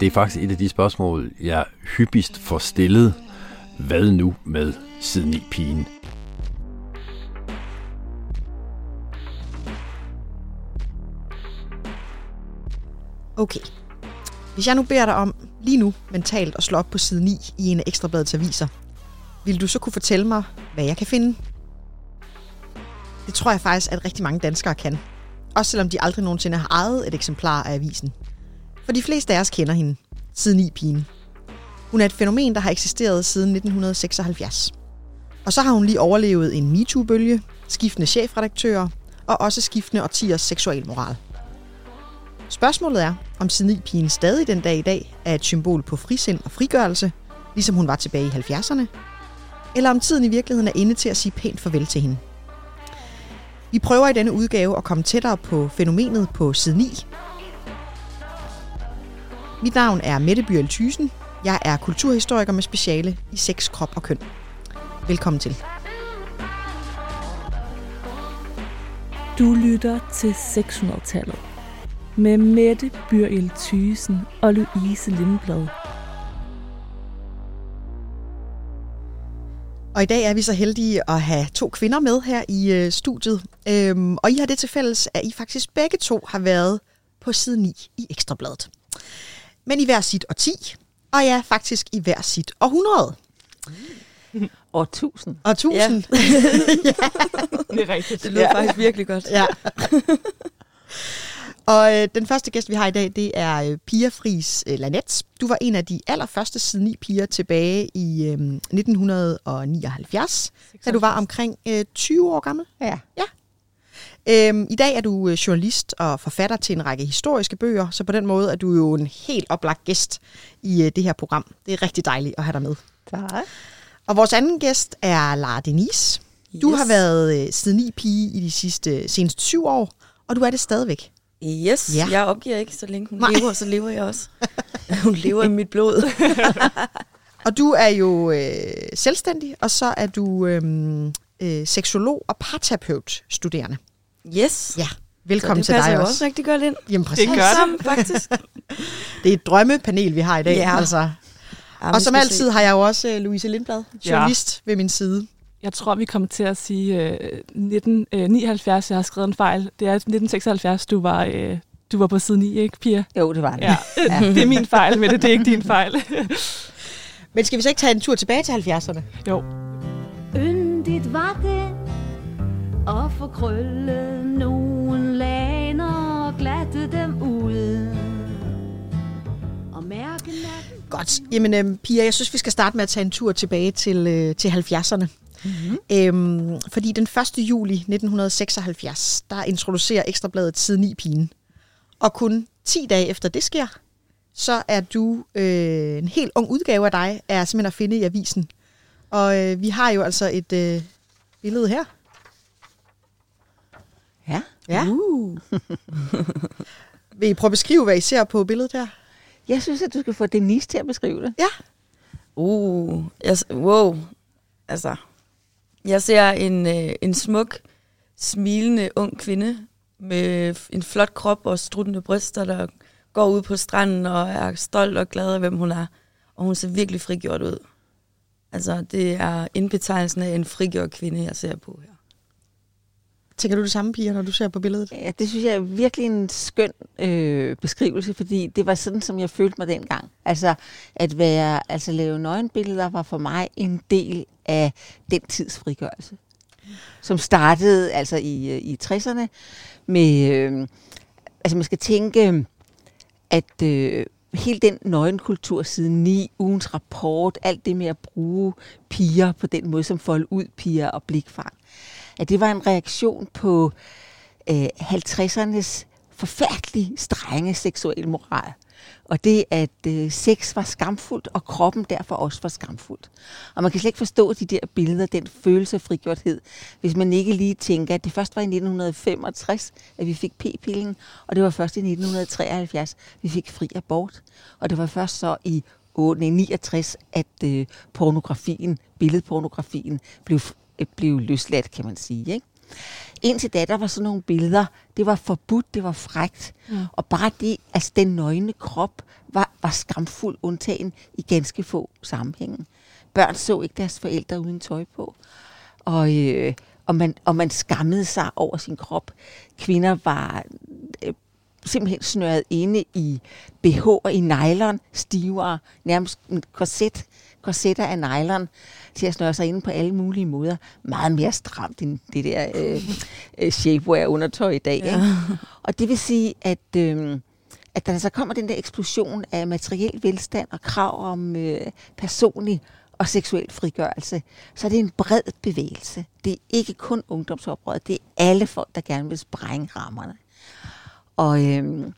Det er faktisk et af de spørgsmål, jeg hyppigst får stillet. Hvad nu med siden i pigen? Okay. Hvis jeg nu beder dig om lige nu mentalt at slå op på side 9 i en af ekstrabladets aviser, vil du så kunne fortælle mig, hvad jeg kan finde? Det tror jeg faktisk, at rigtig mange danskere kan. Også selvom de aldrig nogensinde har ejet et eksemplar af avisen. For de fleste af os kender hende, siden i pigen. Hun er et fænomen, der har eksisteret siden 1976. Og så har hun lige overlevet en MeToo-bølge, skiftende chefredaktører og også skiftende årtiers seksualmoral. Spørgsmålet er, om pigen stadig den dag i dag er et symbol på frisind og frigørelse, ligesom hun var tilbage i 70'erne, eller om tiden i virkeligheden er inde til at sige pænt farvel til hende. Vi prøver i denne udgave at komme tættere på fænomenet på side 9. Mit navn er Mette Bjørl Thysen. Jeg er kulturhistoriker med speciale i sex, krop og køn. Velkommen til. Du lytter til 600-tallet med Mette Byrjel Thysen og Louise Lindblad. Og i dag er vi så heldige at have to kvinder med her i øh, studiet. Øhm, og I har det til fælles, at I faktisk begge to har været på side 9 i Ekstrabladet. Men i hver sit årti, og ja, faktisk i hver sit århundrede. Og tusind. Og tusind. Ja. ja. Det er rigtigt. Det lyder ja. faktisk virkelig godt. Ja. Og øh, den første gæst, vi har i dag, det er øh, Pia Fris øh, Lanets. Du var en af de allerførste siden ni piger tilbage i øh, 1979, da du var omkring øh, 20 år gammel. Ja. ja. Øhm, I dag er du øh, journalist og forfatter til en række historiske bøger, så på den måde er du jo en helt oplagt gæst i øh, det her program. Det er rigtig dejligt at have dig med. Tak. Og vores anden gæst er Lara Denise. Du yes. har været øh, siden ni pige i de sidste senest syv år, og du er det stadigvæk. Yes, ja. jeg opgiver ikke, så længe hun Nej. lever, så lever jeg også. hun lever i mit blod. og du er jo øh, selvstændig, og så er du øh, øh, seksolog og parterapeut studerende. Yes. Ja, velkommen til dig også. det passer også rigtig godt ind. Jamen præcis. Det gør det. Sammen, faktisk. det er et drømmepanel, vi har i dag. Ja. Altså. Ja, og som altid se. har jeg jo også uh, Louise Lindblad, journalist ja. ved min side. Jeg tror, vi kommer til at sige øh, 1979. Jeg har skrevet en fejl. Det er 1976, du var, øh, du var på side 9, ikke, Pia? Jo, det var det. Ja. ja. det er min fejl, men det er ikke din fejl. men skal vi så ikke tage en tur tilbage til 70'erne? Jo. Yndigt var det at få krøllet nogen laner og glatte dem ud. Og mærke Godt. Jamen, øh, Pia, jeg synes, vi skal starte med at tage en tur tilbage til, øh, til 70'erne. Mm-hmm. Øhm, fordi den 1. juli 1976, der introducerer Ekstrabladet siden 9 pigen. Og kun 10 dage efter det sker, så er du øh, en helt ung udgave af dig, er simpelthen at finde i avisen. Og øh, vi har jo altså et øh, billede her. Ja. Uh. Vil I prøve at beskrive, hvad I ser på billedet her? Jeg synes, at du skal få Denise til at beskrive det. Ja. Uh, yes, wow. Altså, jeg ser en, øh, en smuk, smilende ung kvinde med en flot krop og struttende bryster, der går ud på stranden og er stolt og glad af, hvem hun er. Og hun ser virkelig frigjort ud. Altså, det er indbetegnelsen af en frigjort kvinde, jeg ser på her. Tænker du det samme, Pia, når du ser på billedet? Ja, det synes jeg er virkelig en skøn øh, beskrivelse, fordi det var sådan, som jeg følte mig dengang. Altså, at være, altså lave nøgenbilleder var for mig en del af den tids frigørelse, som startede altså i, øh, i 60'erne med, øh, altså man skal tænke, at øh, hele den nøgenkultur siden ni, ugens rapport, alt det med at bruge piger på den måde, som folde ud piger og blikfang, at det var en reaktion på øh, 50'ernes forfærdelig strenge seksuelle moral. Og det, at øh, sex var skamfuldt, og kroppen derfor også var skamfuldt. Og man kan slet ikke forstå de der billeder, den følelse af frigjorthed, hvis man ikke lige tænker, at det først var i 1965, at vi fik p-pillen, og det var først i 1973, vi fik fri abort. Og det var først så i 69, at øh, pornografien, billedpornografien, blev, blev løsladt, kan man sige. Ikke? Indtil da, der var sådan nogle billeder, det var forbudt, det var frægt. Mm. Og bare det, altså den nøgne krop, var, var skamfuld undtagen i ganske få sammenhænge. Børn så ikke deres forældre uden tøj på. Og, øh, og, man, og man skammede sig over sin krop. Kvinder var øh, simpelthen snøret inde i BH og i nylon, stivere, nærmest en korset, korsetter af nylon til at snøre sig inde på alle mulige måder. Meget mere stramt end det der øh, øh, shapewear undertøj i dag. Ja. Ikke? Og det vil sige, at, øh, at der så kommer den der eksplosion af materiel velstand og krav om øh, personlig og seksuel frigørelse, så er det en bred bevægelse. Det er ikke kun ungdomsoprøret, det er alle folk, der gerne vil sprænge rammerne. Og, øhm,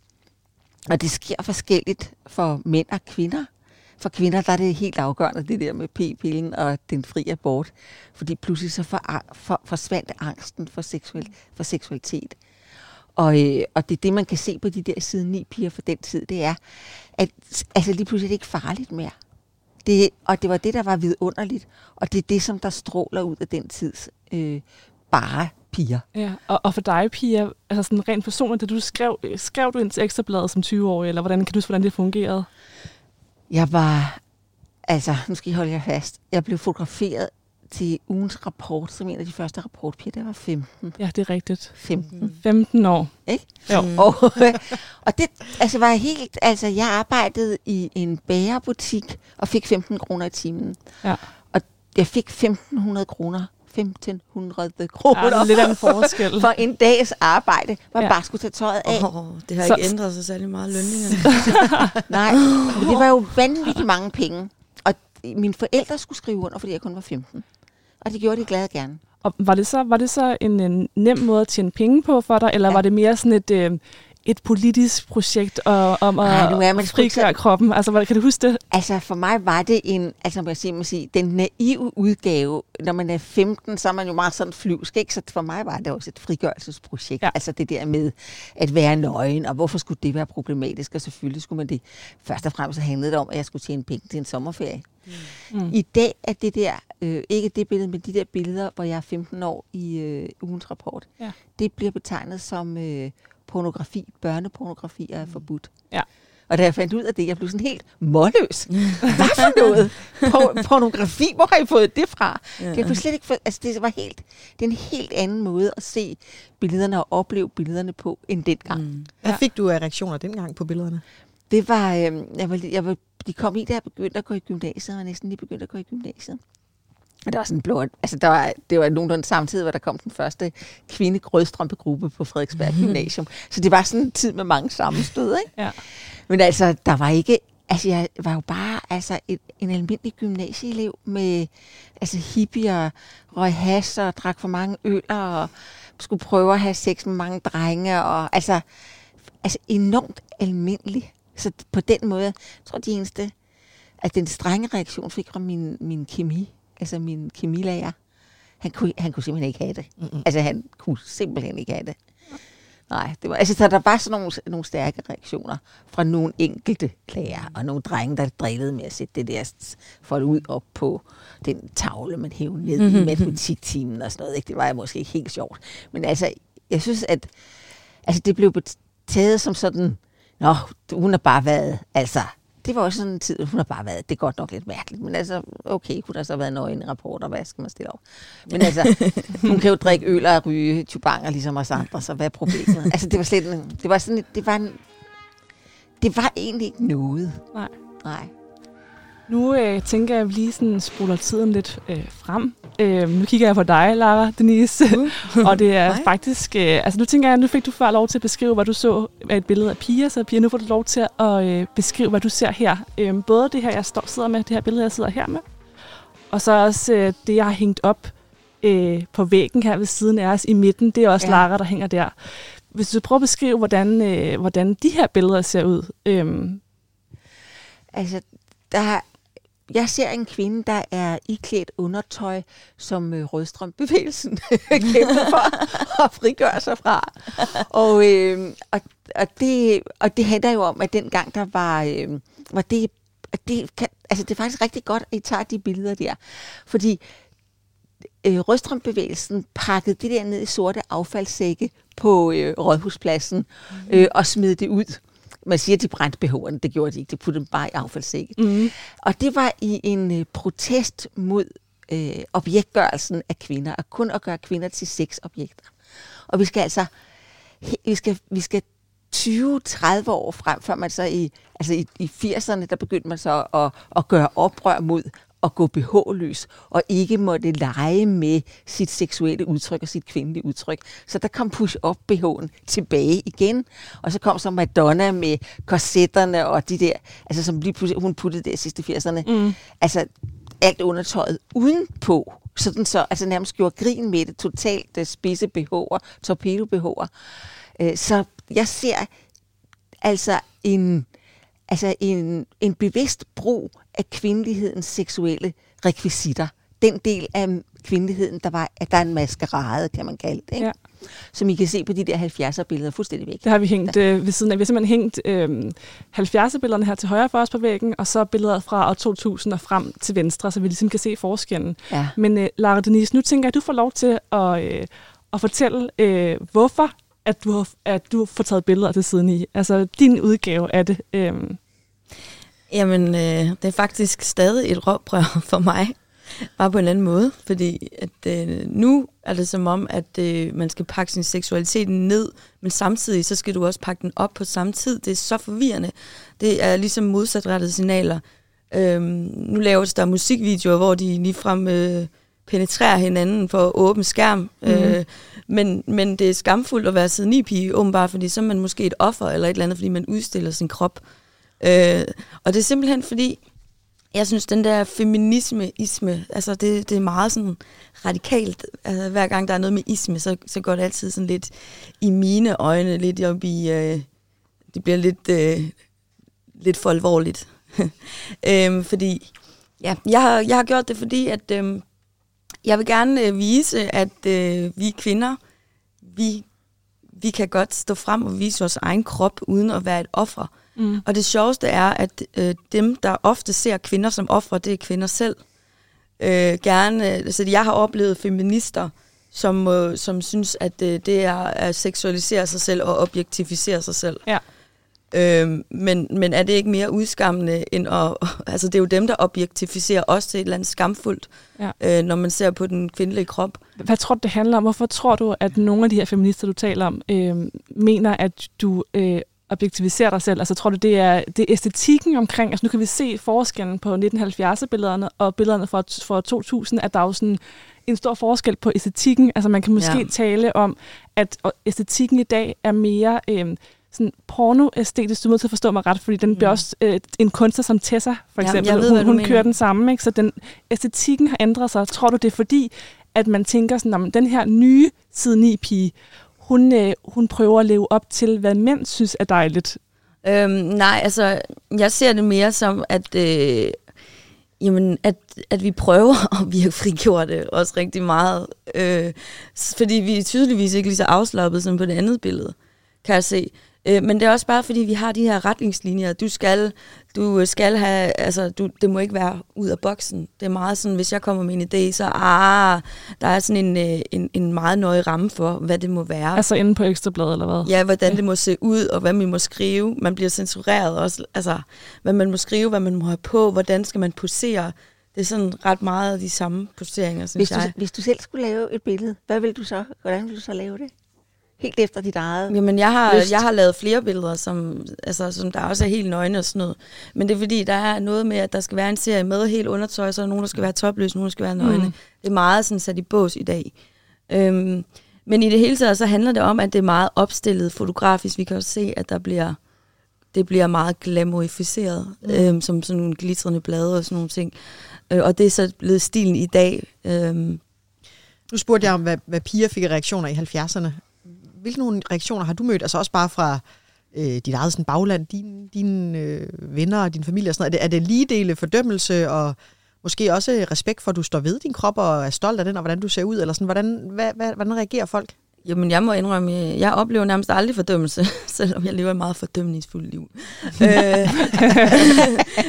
og det sker forskelligt for mænd og kvinder. For kvinder der er det helt afgørende, det der med p-pillen og den fri abort. Fordi pludselig så for, for, forsvandt angsten for, seksuel, for seksualitet. Og, øh, og det er det, man kan se på de der side 9 piger for den tid, det er, at altså, lige pludselig er det ikke farligt mere. Det, og det var det, der var vidunderligt. Og det er det, som der stråler ud af den tids øh, bare piger. Ja, og, og for dig, Pia, altså sådan rent personligt, da du skrev, øh, skrev du ind til Ekstrabladet som 20-årig, eller hvordan kan du huske, hvordan det fungerede? Jeg var, altså, nu skal I holde jer fast, jeg blev fotograferet til ugens rapport, som en af de første rapportpiger, der var 15. Ja, det er rigtigt. 15. 15 år. Ikke? Jo. Mm. Og, og det altså, var helt, altså jeg arbejdede i en bagerbutik og fik 15 kroner i timen. Ja. Og jeg fik 1500 kroner 1500 kroner Ja, lidt af en forskel. for en dags arbejde, hvor Ja. bare skulle tage tøjet af. Oh, det har Så- ikke ændret sig særlig meget lønningerne. Nej, men det var jo vanvittigt mange penge. Og mine forældre skulle skrive under, fordi jeg kun var 15. Og det gjorde de glade gerne. Og var det så, var det så en, en nem måde at tjene penge på for dig, eller. Ja. var det mere sådan et, øh, et politisk projekt og, om at nu er man frigøre så- kroppen? Altså, hvad- kan du huske det? Altså for mig var det en, altså må jeg sige, må sige, den naive udgave. Når man er 15, så er man jo meget sådan flyvsk, ikke? Så for mig var det også et frigørelsesprojekt. Ja. Altså det der med at være nøgen, og hvorfor skulle det være problematisk? Og selvfølgelig skulle man det. Først og fremmest handlede det om, at jeg skulle tjene penge til en sommerferie. Mm. I dag er det der, øh, ikke det billede, men de der billeder, hvor jeg er 15 år i øh, ugens rapport, Ja. det bliver betegnet som øh, pornografi. Børnepornografi er forbudt. Ja. Og da jeg fandt ud af det, jeg blev sådan helt målløs. Hvad for noget? Por- pornografi? Hvor har I fået det fra? Ja. Det, kunne slet ikke for, altså det var helt, det er en helt anden måde at se billederne og opleve billederne på, end dengang. Mm. Hvad Ja. fik du af reaktioner dengang på billederne? Det var, øh, jeg var, jeg var, de kom i, da jeg begyndte at gå i gymnasiet, og var næsten lige begyndt at gå i gymnasiet. Og der var sådan blå, altså der var, det var nogenlunde samtidig, hvor der kom den første kvinde grødstrømpegruppe på Frederiksberg Gymnasium. Så det var sådan en tid med mange sammenstød, ikke? Ja. Men altså, der var ikke, altså jeg var jo bare altså et, en almindelig gymnasieelev med altså hippier, røg has og drak for mange øl og skulle prøve at have sex med mange drenge og altså, altså enormt almindelig. Så på den måde, jeg tror de eneste, at den strenge reaktion fik fra min, min kemi, altså min kemilærer. Han kunne, han kunne simpelthen ikke have det. Mm-hmm. Altså han kunne simpelthen ikke have det. Nej, det var, altså, så der var sådan nogle, nogle stærke reaktioner fra nogle enkelte lærere, og nogle drenge, der drillede med at sætte det der folk ud op på den tavle, man hævde ned i matematiktimen og sådan noget. Ikke? Det var måske ikke helt sjovt. Men altså, jeg synes, at altså, det blev taget som sådan, nå, hun har bare været, altså, det var også sådan en tid, hun har bare været, det er godt nok lidt mærkeligt, men altså, okay, kunne der så have været nøgen i rapporter, hvad skal man stille op? Men altså, hun kan jo drikke øl og ryge tubanger, ligesom os andre, så hvad er problemet? Altså, det var slet en, det var sådan, et- det var en, det var egentlig ikke noget. Nej. Nej. Nu øh, tænker jeg, at vi lige sådan spoler tiden lidt øh, frem. Øh, nu kigger jeg på dig, Lara Denise. og det er Nej. faktisk... Øh, altså nu tænker jeg, nu fik du før lov til at beskrive, hvad du så af et billede af Pia. Så Pia, nu får du lov til at øh, beskrive, hvad du ser her. Øh, både det her, jeg står, sidder med, det her billede, jeg sidder her med. Og så også øh, det, jeg har hængt op øh, på væggen her ved siden af os i midten. Det er også ja. Ja. Lara, der hænger der. Hvis du prøver at beskrive, hvordan, øh, hvordan de her billeder ser ud. Øh, Altså, der, jeg ser en kvinde, der er iklædt undertøj, som øh, rødstrømbevægelsen kæmper for at frigøre sig fra. Og, øh, og, og, det, og det handler jo om, at dengang der var, øh, var det, det, kan, altså det er faktisk rigtig godt, at I tager de billeder der. Fordi øh, rødstrømbevægelsen pakkede det der ned i sorte affaldssække på øh, Rådhuspladsen øh, og smed det ud. Man siger, at de brændte BH'erne. Det gjorde de ikke. De puttede dem bare i affaldssække. Mm. Og det var i en øh, protest mod øh, objektgørelsen af kvinder, og kun at gøre kvinder til sexobjekter. Og vi skal altså vi skal, vi skal 20-30 år frem, før man så i, altså i, i 80'erne, der begyndte man så at, at gøre oprør mod at gå BH-løs, og ikke måtte lege med sit seksuelle udtryk og sit kvindelige udtryk. Så der kom push-up BH'en tilbage igen, og så kom så Madonna med korsetterne og de der, altså som lige pludselig, hun puttede der sidste 80'erne, Mm. altså alt undertøjet udenpå, sådan så, altså nærmest gjorde grin med det, totalt uh, spidse BH'er, torpedo BH'er. Uh, så jeg ser altså en, altså en, en bevidst brug af kvindelighedens seksuelle rekvisitter. Den del af kvindeligheden, der var, at der er en maskerade, kan man kalde det. Ikke? Ja. Som I kan se på de der 70'er billeder fuldstændig væk. Det har vi hængt øh, ved siden af. Vi har simpelthen hængt øh, 70'er-billederne her til højre for os på væggen, og så billeder fra år 2000 og frem til venstre, så vi ligesom kan se forskellen. Ja. Men øh, Lara Denise, nu tænker jeg, at du får lov til at, øh, at fortælle, øh, hvorfor at du, har, at du får taget billeder til siden i. Altså din udgave af det. Øh, Jamen, øh, det er faktisk stadig et råbrør for mig. Bare på en anden måde. Fordi at, øh, nu er det som om, at øh, man skal pakke sin seksualitet ned, men samtidig så skal du også pakke den op på samme tid. Det er så forvirrende. Det er ligesom modsatrettede signaler. Øhm, nu laves der musikvideoer, hvor de ligefrem øh, penetrerer hinanden for åben skærm. Mm. Øh, men, men det er skamfuldt at være siden i pige, åbenbart, fordi så er man måske et offer eller et eller andet, fordi man udstiller sin krop. Øh, og det er simpelthen fordi, jeg synes, den der feminisme-isme, altså det, det er meget sådan radikalt. Altså, hver gang der er noget med isme, så, så går det altid sådan lidt i mine øjne, lidt op i, øh, det bliver lidt, øh, lidt for alvorligt. øhm, fordi, ja, jeg har, jeg har gjort det, fordi at øh, jeg vil gerne øh, vise, at øh, vi kvinder, vi, vi kan godt stå frem og vise vores egen krop, uden at være et offer mm. Og det sjoveste er, at øh, dem, der ofte ser kvinder som ofre, det er kvinder selv. Øh, gerne, altså jeg har oplevet feminister, som, øh, som synes, at øh, det er at seksualisere sig selv og objektificere sig selv. Ja. Øh, men, men er det ikke mere udskammende end at... Altså det er jo dem, der objektificerer os til et eller andet skamfuldt, Ja. øh, når man ser på den kvindelige krop. Hvad tror du, det handler om? Hvorfor tror du, at nogle af de her feminister, du taler om, øh, mener, at du øh, objektiviserer dig selv? Altså tror du, det er, det er æstetikken omkring? Altså nu kan vi se forskellen på 1970'er-billederne og billederne fra, fra 2000, at der er jo sådan en stor forskel på æstetikken. Altså man kan måske Ja. ja. tale om, at æstetikken i dag er mere... Øh, sådan pornoæstetisk, du er nødt til at forstå mig ret, fordi den bliver også øh, en kunstner som Tessa, for Ja, eksempel. jeg ved, hun hun mener. kører den samme, ikke? så den æstetikken har ændret sig. Tror du, det er fordi, at man tænker sådan, om den her nye side 9 pige, hun, øh, hun prøver at leve op til, hvad mænd synes er dejligt. Øhm, nej, altså, jeg ser det mere som, at, øh, jamen, at, at vi prøver at virke frigjorte også rigtig meget. Øh, fordi vi er tydeligvis ikke lige så afslappet som på det andet billede, kan jeg se. Øh, men det er også bare, fordi vi har de her retningslinjer. Du skal, du skal have, altså, du, det må ikke være ud af boksen. Det er meget sådan, hvis jeg kommer med en idé, så ah, der er sådan en, øh, en, en meget nøje ramme for, hvad det må være. Altså inde på Ekstrabladet, eller hvad? Ja, hvordan det må se ud, og hvad man må skrive. Man bliver censureret også. Altså, hvad man må skrive, hvad man må have på, hvordan skal man posere. Det er sådan ret meget af de samme poseringer, synes Hvis du, jeg. hvis du selv skulle lave et billede, hvad vil du så? Hvordan vil du så lave det? Helt efter dit eget. Jamen, jeg har, lyst. jeg har lavet flere billeder, som, altså, som der også er helt nøgne og sådan noget. Men det er fordi, der er noget med, at der skal være en serie med helt undertøj, så er der nogen, der skal være topløse, nogen, der skal være nøgne. Mm. Mm. Det er meget sådan sat i bås i dag. Øhm, men i det hele taget, så handler det om, at det er meget opstillet fotografisk. Vi kan også se, at der bliver, det bliver meget glamourificeret, mm. øhm, som sådan nogle glitrende blade og sådan nogle ting. Øh, og det er så blevet stilen i dag. Øhm, Nu spurgte jeg om, hvad, hvad piger fik af reaktioner i 70'erne. Hvilke nogle reaktioner har du mødt? Altså også bare fra øh, dit eget sådan, bagland, dine, dine øh, venner og din familie og sådan noget. Er det, er det lige dele fordømmelse og måske også respekt for, at du står ved din krop og er stolt af den, og hvordan du ser ud? Eller sådan, hvordan, hvad, hvad, hvordan reagerer folk? Jamen, jeg må indrømme, jeg, oplever nærmest aldrig fordømmelse, selvom jeg lever et meget fordømningsfuldt liv. øh,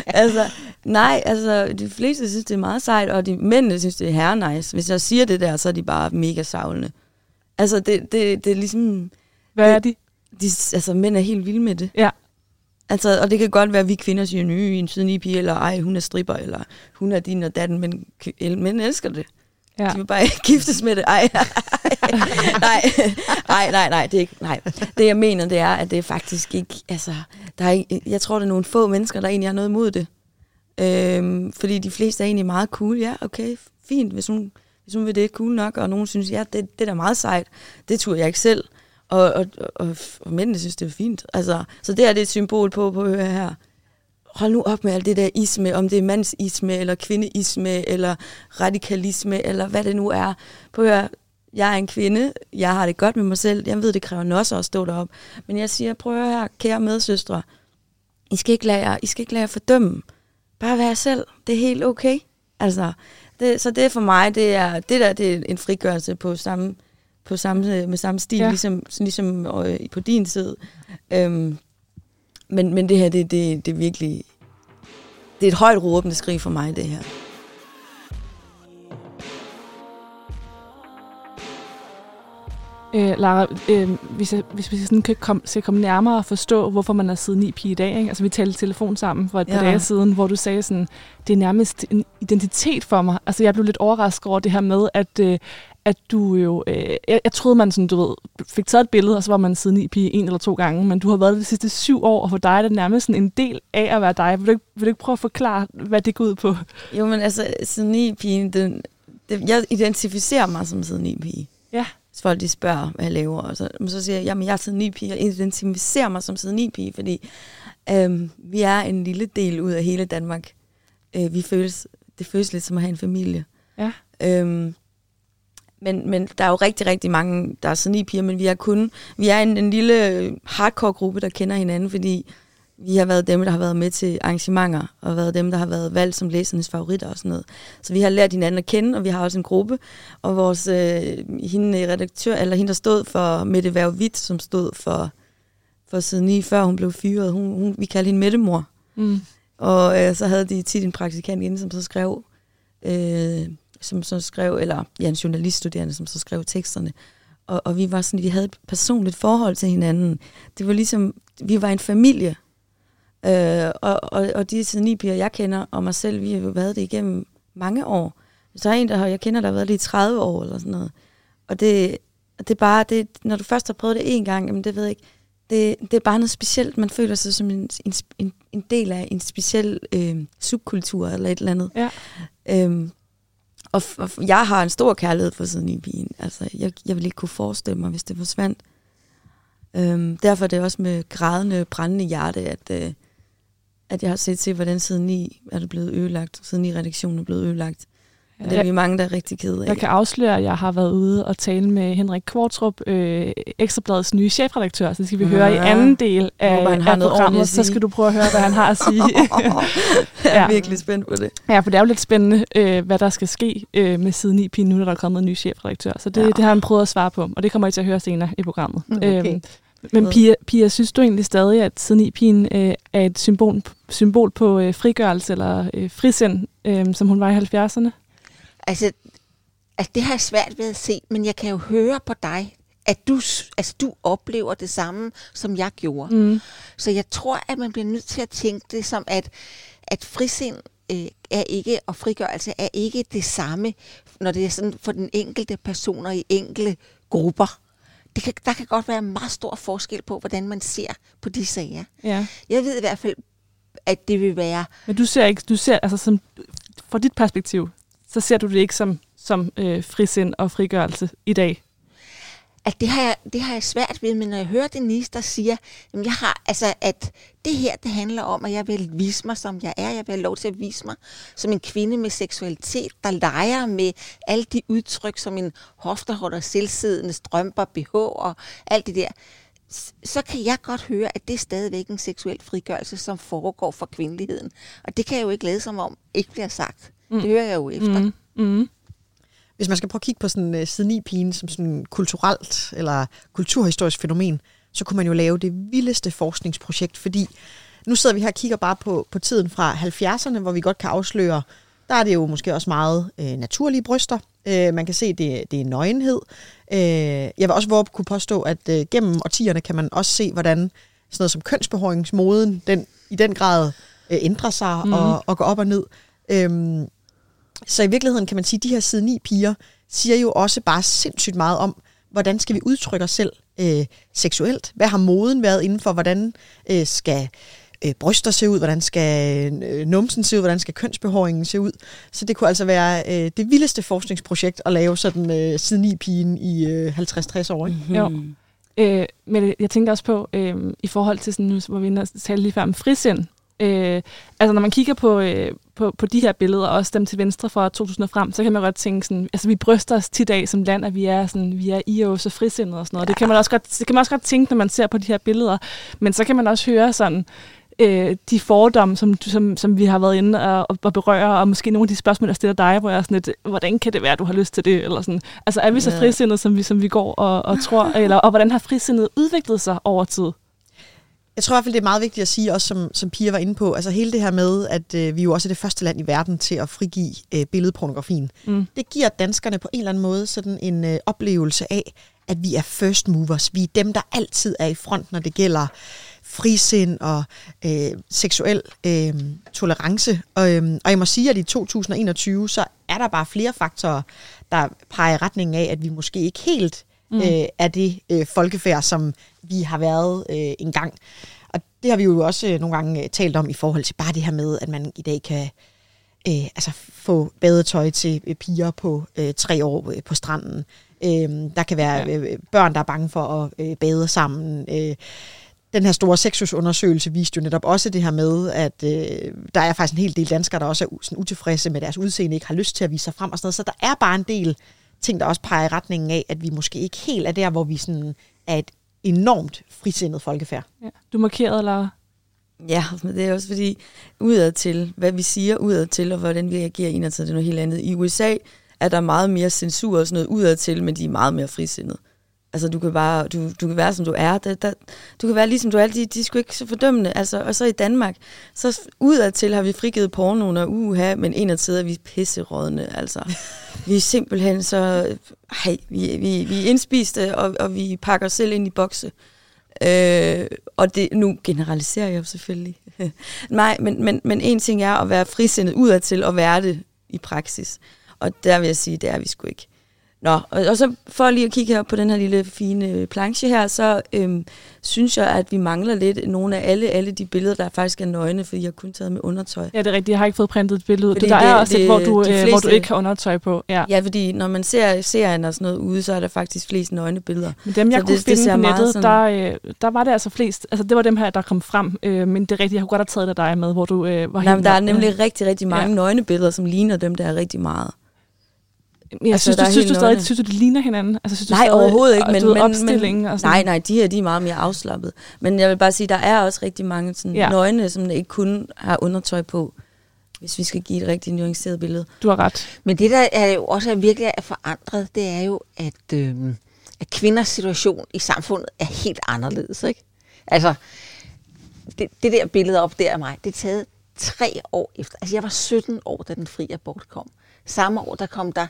altså, Nej, altså, de fleste synes, det er meget sejt, og de mændene synes, det er her nice. Hvis jeg siger det der, så er de bare mega savlende. Altså, det, det, det er ligesom... Hvad Det- er de? De, altså, mænd er helt vilde med det. Ja. Altså, og det kan godt være, at vi kvinder siger, ny, en siden pige, eller ej, hun er stripper, eller hun er din og datten, men mænd elsker det. Ja. De vil bare ikke giftes med det. Ej, nej, nej, nej, nej, det er ikke, nej. Det jeg mener, det er, at det er faktisk ikke, altså, der er ikke, jeg tror, det er nogle få mennesker, der egentlig har noget imod det. Øhm, fordi de fleste er egentlig meget cool. Ja, okay, fint, hvis hun, hvis hun vil det, cool nok. Og nogen synes, ja, det, det er da meget sejt. Det turde jeg ikke selv. Og, og, og, og mændene synes, det er fint. Altså, så det er det et symbol på, på at høre her. Hold nu op med alt det der isme, om det er mandsisme, eller kvindeisme, eller radikalisme, eller hvad det nu er. På at høre, jeg er en kvinde, jeg har det godt med mig selv, jeg ved, det kræver også at stå derop. Men jeg siger, prøv at høre her, kære medsøstre, I skal ikke lade jer, I skal ikke lade jer fordømme. Bare vær selv, det er helt okay. Altså, det, så det for mig, det er, det der, det er en frigørelse på samme, på samme, med samme stil, Ja. ligesom, ligesom øh, på din side. Øhm, men, men det her, det, det, det er virkelig... Det er et højt råbende skrig for mig, det her. Øh, Lara, øh, hvis, jeg, hvis vi sådan kan komme, skal komme nærmere og forstå, hvorfor man er siden i pige i dag. Ikke? Altså, vi talte telefon sammen for et par Ja. dage siden, hvor du sagde sådan, det er nærmest en identitet for mig. Altså, jeg blev lidt overrasket over det her med, at, øh, at du jo... Øh, jeg, jeg troede, man sådan, du ved, fik taget et billede, og så var man siden i pige en eller to gange, men du har været det de sidste syv år, og for dig er det nærmest sådan en del af at være dig. Vil du ikke, vil du ikke prøve at forklare, hvad det går ud på? Jo, men altså, siden i pigen, den, det, jeg identificerer mig som siden i pige. Ja. Hvis folk de spørger, hvad jeg laver, og så, men så siger jeg, jamen jeg er siden i pige, jeg identificerer mig som siden i pige, fordi øhm, vi er en lille del ud af hele Danmark. Øh, vi føles, det føles lidt som at have en familie. Ja. Øhm, men, men der er jo rigtig, rigtig mange, der er sådan i piger, men vi er kun, vi er en, en lille hardcore gruppe, der kender hinanden, fordi vi har været dem, der har været med til arrangementer, og været dem, der har været valgt som læsernes favoritter og sådan noget. Så vi har lært hinanden at kende, og vi har også en gruppe, og vores, øh, hende redaktør, eller hende, der stod for Mette Værv Witt, som stod for, for siden 9, før hun blev fyret, hun, hun, vi kaldte hende Mettemor. Mm. Og øh, så havde de tit en praktikant inde, som så skrev, øh, som så skrev, eller ja, en journaliststuderende, som så skrev teksterne. Og, og vi var sådan, vi havde et personligt forhold til hinanden. Det var ligesom, vi var en familie. Øh, og, og, og de senipiger, jeg kender, og mig selv, vi har jo været det igennem mange år. Så er en, der har, jeg kender, der har været i 30 år, eller sådan noget. Og det, det er bare, det, når du først har prøvet det en gang, jamen det ved jeg ikke, det, det er bare noget specielt. Man føler sig som en, en, en, del af en speciel øh, subkultur eller et eller andet. Ja. Øhm, og, og jeg har en stor kærlighed for sådan en pigen. Altså, jeg, jeg vil ikke kunne forestille mig, hvis det forsvandt. Øhm, derfor er det også med grædende, brændende hjerte, at, øh, at jeg har set til, hvordan siden 9 er det blevet ødelagt. Siden 9 redaktionen er blevet ødelagt. Og det er vi mange, der er rigtig kede af. Jeg kan afsløre, at jeg har været ude og tale med Henrik Kvartrup, øh, Ekstrabladets nye chefredaktør, så det skal vi høre i Ja. anden del af, Håber, han har af noget programmet, så skal du prøve at høre, hvad han har at sige. jeg er Ja. virkelig spændt på det. ja, for det er jo lidt spændende, øh, hvad der skal ske øh, med siden i pin, nu når der er kommet en ny chefredaktør. Så det, Ja. det har han prøvet at svare på, og det kommer I til at høre senere i programmet. Okay. Øhm, men Pia, Pia, synes du egentlig stadig, at siden i pigen øh, er et symbol, symbol på øh, frigørelse eller øh, frisind, øh, som hun var i 70'erne? Altså, altså, det har jeg svært ved at se, men jeg kan jo høre på dig, at du, altså, du oplever det samme, som jeg gjorde. Mm. Så jeg tror, at man bliver nødt til at tænke det som, at, at frisind øh, er ikke, og frigørelse er ikke det samme, når det er sådan for den enkelte personer i enkelte grupper. Det kan, der kan godt være meget stor forskel på, hvordan man ser på de sager. Ja. Jeg ved i hvert fald, at det vil være Men du ser ikke, du ser altså som, fra dit perspektiv, så ser du det ikke som, som øh, frisind og frigørelse i dag. At det har, jeg, det har jeg svært ved, men når jeg hører Denise, der siger, jamen jeg har, altså, at det her, det handler om, at jeg vil vise mig, som jeg er. Jeg vil have lov til at vise mig som en kvinde med seksualitet, der leger med alle de udtryk, som en hofterholder, selvsiddende strømper, BH og alt det der. Så kan jeg godt høre, at det er stadigvæk en seksuel frigørelse, som foregår for kvindeligheden. Og det kan jeg jo ikke lade som om, ikke bliver sagt. Mm. Det hører jeg jo efter. Mm. Mm. Hvis man skal prøve at kigge på sådan uh, siden i pigen som sådan kulturelt eller kulturhistorisk fænomen, så kunne man jo lave det vildeste forskningsprojekt, fordi nu sidder vi her og kigger bare på, på tiden fra 70'erne, hvor vi godt kan afsløre, der er det jo måske også meget øh, naturlige bryster. Øh, man kan se, det, det er nøgenhed. Øh, jeg vil også våge kunne påstå, at øh, gennem årtierne kan man også se, hvordan sådan noget som kønsbehåringsmoden, den i den grad øh, ændrer sig mm. og, og går op og ned. Øhm, så i virkeligheden kan man sige, at de her side 9 piger siger jo også bare sindssygt meget om, hvordan skal vi udtrykke os selv øh, seksuelt? Hvad har moden været inden for? Hvordan øh, skal øh, bryster se ud? Hvordan skal øh, numsen se ud? Hvordan skal kønsbehåringen se ud? Så det kunne altså være øh, det vildeste forskningsprojekt at lave sådan øh, siden 9 pigen i øh, 50-60 år. Ikke? Mm. Jo. Øh, men jeg tænkte også på, øh, i forhold til sådan, nu, hvor vi talte lige før om frisind, Øh, altså når man kigger på, øh, på, på de her billeder, også dem til venstre fra 2000 og frem, så kan man godt tænke sådan, altså vi bryster os tit af som land, at vi er sådan, vi er i og så frisindet og sådan noget. Ja. Det kan man også godt, det kan man også godt tænke, når man ser på de her billeder. Men så kan man også høre sådan, øh, de fordomme, som, som, som vi har været inde og, og berøre, og måske nogle af de spørgsmål, der stiller dig, hvor jeg er sådan lidt, hvordan kan det være, du har lyst til det? Eller sådan. Altså er vi så frisindet, som vi, som vi går og, og tror, eller, og hvordan har frisindet udviklet sig over tid? Jeg tror i hvert fald, det er meget vigtigt at sige, også som, som Pia var inde på, altså hele det her med, at øh, vi jo også er det første land i verden til at frigive øh, billedpornografien. Mm. Det giver danskerne på en eller anden måde sådan en øh, oplevelse af, at vi er first movers. Vi er dem, der altid er i front, når det gælder frisind og øh, seksuel øh, tolerance. Og, øh, og jeg må sige, at i 2021, så er der bare flere faktorer, der peger i retning af, at vi måske ikke helt mm. øh, er det øh, folkefærd, som vi har været øh, engang. Og det har vi jo også øh, nogle gange øh, talt om i forhold til bare det her med, at man i dag kan øh, altså få badetøj til øh, piger på øh, tre år øh, på stranden. Øh, der kan være øh, børn, der er bange for at øh, bade sammen. Øh, den her store sexusundersøgelse viste jo netop også det her med, at øh, der er faktisk en hel del danskere, der også er sådan utilfredse med deres udseende, ikke har lyst til at vise sig frem og sådan noget. Så der er bare en del ting, der også peger i retningen af, at vi måske ikke helt er der, hvor vi sådan er et enormt frisindet folkefærd. Ja. Du markerede, Laura? Ja, men det er også fordi, udad til, hvad vi siger udad til, og hvordan vi reagerer indadtil, det er noget helt andet. I USA er der meget mere censur og sådan noget udad til, men de er meget mere frisindet. Altså, du kan bare, du, du kan være, som du er. Der, der, du kan være ligesom du er. De, de er sgu ikke så fordømmende. Altså, og så i Danmark, så udadtil har vi frigivet pornoen og uha, men indadtil er vi pisserådende. Altså, vi er simpelthen så... Hej, vi, vi, vi er indspiste, og, og vi pakker os selv ind i bokse. Øh, og det, nu generaliserer jeg jo selvfølgelig. Nej, men, men, men en ting er at være frisindet udadtil og være det i praksis. Og der vil jeg sige, det er vi sgu ikke. Nå, og, og så for lige at kigge her på den her lille fine planche her, så øhm, synes jeg, at vi mangler lidt nogle af alle, alle de billeder, der faktisk er nøgne, fordi jeg har kun taget med undertøj. Ja, det er rigtigt. Jeg har ikke fået printet et billede. Fordi det, der det, er også det, et, hvor du, fleste, øh, hvor du ikke har undertøj på. Ja. ja, fordi når man ser serien og sådan noget ude, så er der faktisk flest nøgne billeder. Men dem, jeg så kunne det, finde det på nettet, sådan... der, øh, der var det altså flest. Altså, det var dem her, der kom frem. Øh, men det er rigtigt, jeg kunne godt have taget dig med, hvor du øh, var Nej, helt... Der er nemlig rigtig, rigtig mange ja. nøgne billeder, som ligner dem, der er rigtig meget. Jeg altså, synes, du, synes, du stadig, synes du, det ligner hinanden? Altså, synes, nej, du stadig, overhovedet ikke. Men, men, opstilling men, og sådan. Nej, nej, de her de er meget mere afslappet. Men jeg vil bare sige, der er også rigtig mange sådan, ja. nøgne, som ikke kun har undertøj på, hvis vi skal give et rigtig nuanceret billede. Du har ret. Men det, der er jo også virkelig er forandret, det er jo, at, øh, at kvinders situation i samfundet er helt anderledes. Ikke? Altså, det, det der billede op der af mig, det er taget tre år efter. Altså, jeg var 17 år, da den fri abort kom. Samme år, der kom der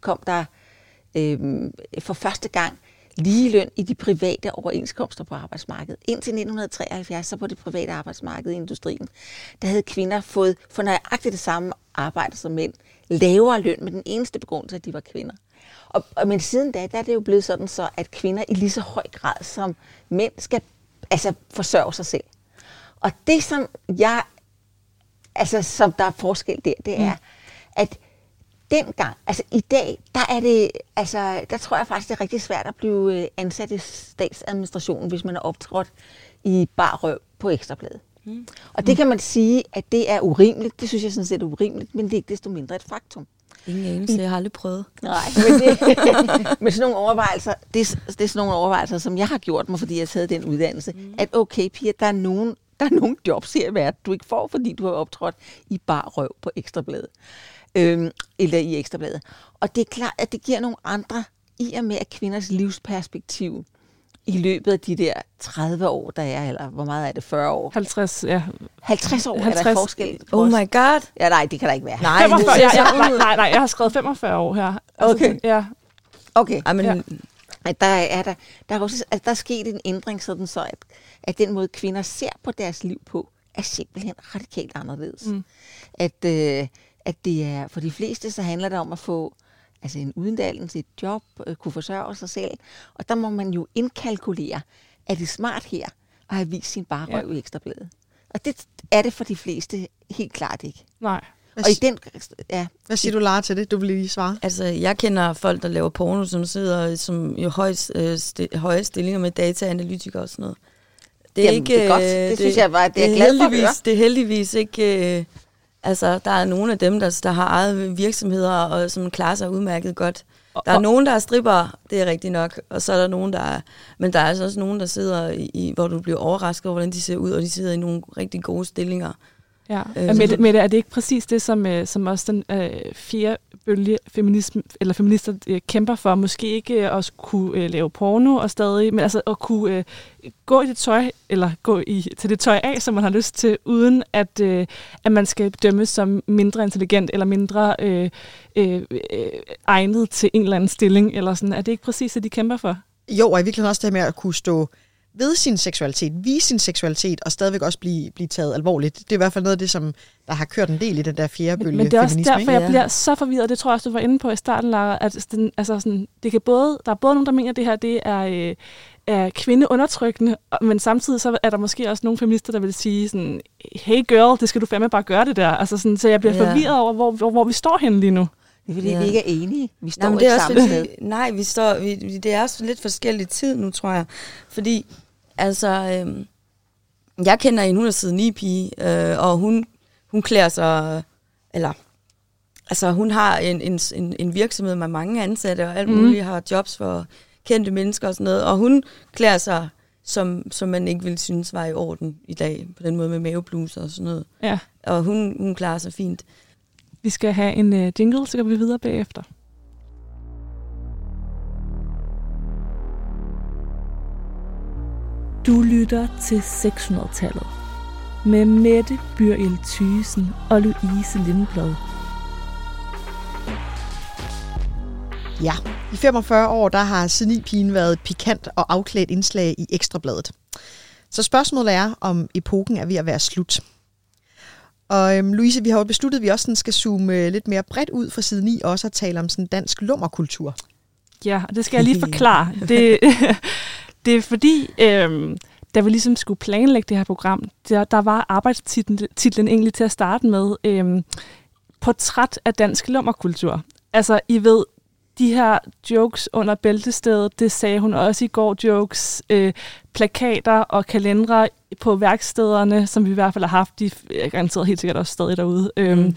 kom der øh, for første gang ligeløn i de private overenskomster på arbejdsmarkedet. Indtil 1973, så på det private arbejdsmarked i industrien, der havde kvinder fået for nøjagtigt det samme arbejde som mænd, lavere løn med den eneste begrundelse, at de var kvinder. Og, og men siden da, der er det jo blevet sådan så, at kvinder i lige så høj grad som mænd skal altså, forsørge sig selv. Og det, som jeg, altså, som der er forskel der, det er, mm. at dengang, altså i dag, der er det, altså, der tror jeg faktisk, det er rigtig svært at blive øh, ansat i statsadministrationen, hvis man er optrådt i bar røv på ekstrabladet. Mm. Og det kan man sige, at det er urimeligt. Det synes jeg sådan set er urimeligt, men det er ikke desto mindre et faktum. Ingen anelse, jeg har aldrig prøvet. Nej, men, det, men sådan nogle overvejelser, det, er, det er sådan nogle overvejelser, som jeg har gjort mig, fordi jeg har taget den uddannelse, mm. at okay, Pia, der er nogen, der er nogle jobs her i verden, du ikke får, fordi du har optrådt i bar røv på ekstrabladet øh, eller i Ekstrabladet. Og det er klart, at det giver nogle andre, i og med at kvinders livsperspektiv i løbet af de der 30 år, der er, eller hvor meget er det, 40 år? 50, ja. 50 år 50. er der 50. forskel på Oh my god. Ja, nej, det kan der ikke være. Nej, 45, det jeg, jeg, sådan nej, nej, nej, jeg har skrevet 45 år her. Altså, Okay. Ja. Okay. Ej, men, Ja. at der er der, der er også at der er sket en ændring sådan så at, at den måde kvinder ser på deres liv på er simpelthen radikalt anderledes. Mm. At øh, at det er for de fleste så handler det om at få altså en uddannelse, et job, øh, kunne forsørge sig selv, og der må man jo indkalkulere, er det smart her at have vist sin barrøv ja. i ekstrabladet. Og det er det for de fleste helt klart ikke. Nej. Hvad, Og i den ja, hvad siger du, Lara, til det? Du vil lige svare. Altså, jeg kender folk, der laver porno, som sidder som i høje, øh, sti- høje stillinger med dataanalytikere og sådan noget. Det Jamen, det er godt. Det synes jeg bare, det er jeg glad for at høre. Det er heldigvis ikke... Øh, altså, der er nogle af dem, der, der har eget virksomheder, og som klarer sig udmærket godt. Der er Og- nogen, der er stripper, det er rigtigt nok, og så er der nogen, der er... Men der er altså også nogen, der sidder i, i hvor du bliver overrasket over, hvordan de ser ud, og de sidder i nogle rigtig gode stillinger. Ja. Øh, Mette, Mette, er det ikke præcis det, som, øh, som også den øh, fjerde bølge feminisme, eller feminister øh, kæmper for? Måske ikke øh, at kunne øh, lave porno og stadig, men altså at kunne øh, gå i det tøj, eller gå i, til det tøj af, som man har lyst til, uden at, øh, at man skal dømmes som mindre intelligent, eller mindre øh, øh, øh, egnet til en eller anden stilling, eller sådan. Er det ikke præcis det, de kæmper for? Jo, og i virkeligheden også det her med at kunne stå ved sin seksualitet, vise sin seksualitet, og stadigvæk også blive, blive taget alvorligt. Det er i hvert fald noget af det, som der har kørt en del i den der fjerde bølge Men, men det er også feminisme. derfor, ikke? jeg bliver så forvirret. Det tror jeg også, du var inde på i starten, Lara. At den, altså sådan, det kan både, der er både nogen, der mener, at det her det er, øh, er kvindeundertrykkende, men samtidig så er der måske også nogle feminister, der vil sige sådan, hey girl, det skal du fandme bare gøre det der. Altså sådan, så jeg bliver Ja. forvirret over, hvor, hvor, hvor vi står henne lige nu. Det er fordi, Ja. vi ikke er enige. Vi står Nej, ikke det er også samme sted. fordi, nej, vi står, vi, det er også lidt forskellig tid nu, tror jeg. Fordi, altså, øhm, jeg kender en, hun er siden ni pige, øh, og hun, hun klæder sig, eller, altså hun har en, en, en, en virksomhed med mange ansatte, og alt Mhm. muligt, har jobs for kendte mennesker og sådan noget, og hun klæder sig, som, som man ikke ville synes var i orden i dag, på den måde med mavebluser og sådan noget. Ja. Og hun, hun klarer sig fint. Vi skal have en uh, jingle, så går vi videre bagefter. Du lytter til 600-tallet med Mette Byrjel Thysen og Louise Lindblad. Ja, i 45 år, der har Senipigen været et pikant og afklædt indslag i Ekstrabladet. Så spørgsmålet er, om epoken er ved at være slut. Og øhm, Louise, vi har jo besluttet, at vi også sådan skal zoome øh, lidt mere bredt ud fra side 9, og også at tale om sådan dansk lummerkultur. Ja, og det skal jeg lige forklare. Det, det er fordi, øhm, da vi ligesom skulle planlægge det her program, der, der var arbejdstitlen titlen egentlig til at starte med øhm, Portræt af dansk lummerkultur. Altså, I ved, de her jokes under bæltestedet, det sagde hun også i går, jokes, øh, plakater og kalendere på værkstederne, som vi i hvert fald har haft, de er garanteret helt sikkert også stadig derude. Øhm, Mm.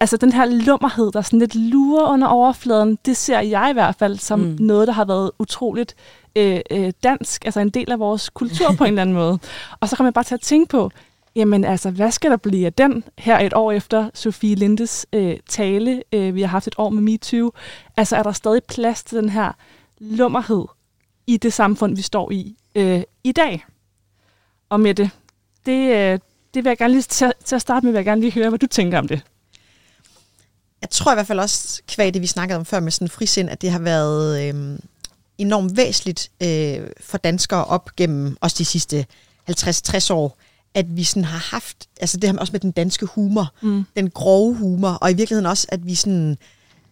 Altså den her lummerhed, der sådan lidt lurer under overfladen, det ser jeg i hvert fald som. Mm. noget, der har været utroligt øh, øh, dansk, altså en del af vores kultur på en eller anden måde. Og så kommer jeg bare til at tænke på, jamen altså, hvad skal der blive af den her et år efter Sofie Lindes øh, tale? Øh, vi har haft et år med MeToo. Altså er der stadig plads til den her lummerhed i det samfund, vi står i øh, i dag? Og med det, det, øh, det vil jeg gerne lige til, til at starte med, vil jeg gerne lige høre, hvad du tænker om det. Jeg tror i hvert fald også, kvæg det vi snakkede om før med sådan frisind, at det har været øh, enormt væsentligt øh, for danskere op gennem også de sidste 50-60 år, at vi sådan har haft, altså det her også med den danske humor, Mm. den grove humor, og i virkeligheden også, at vi sådan,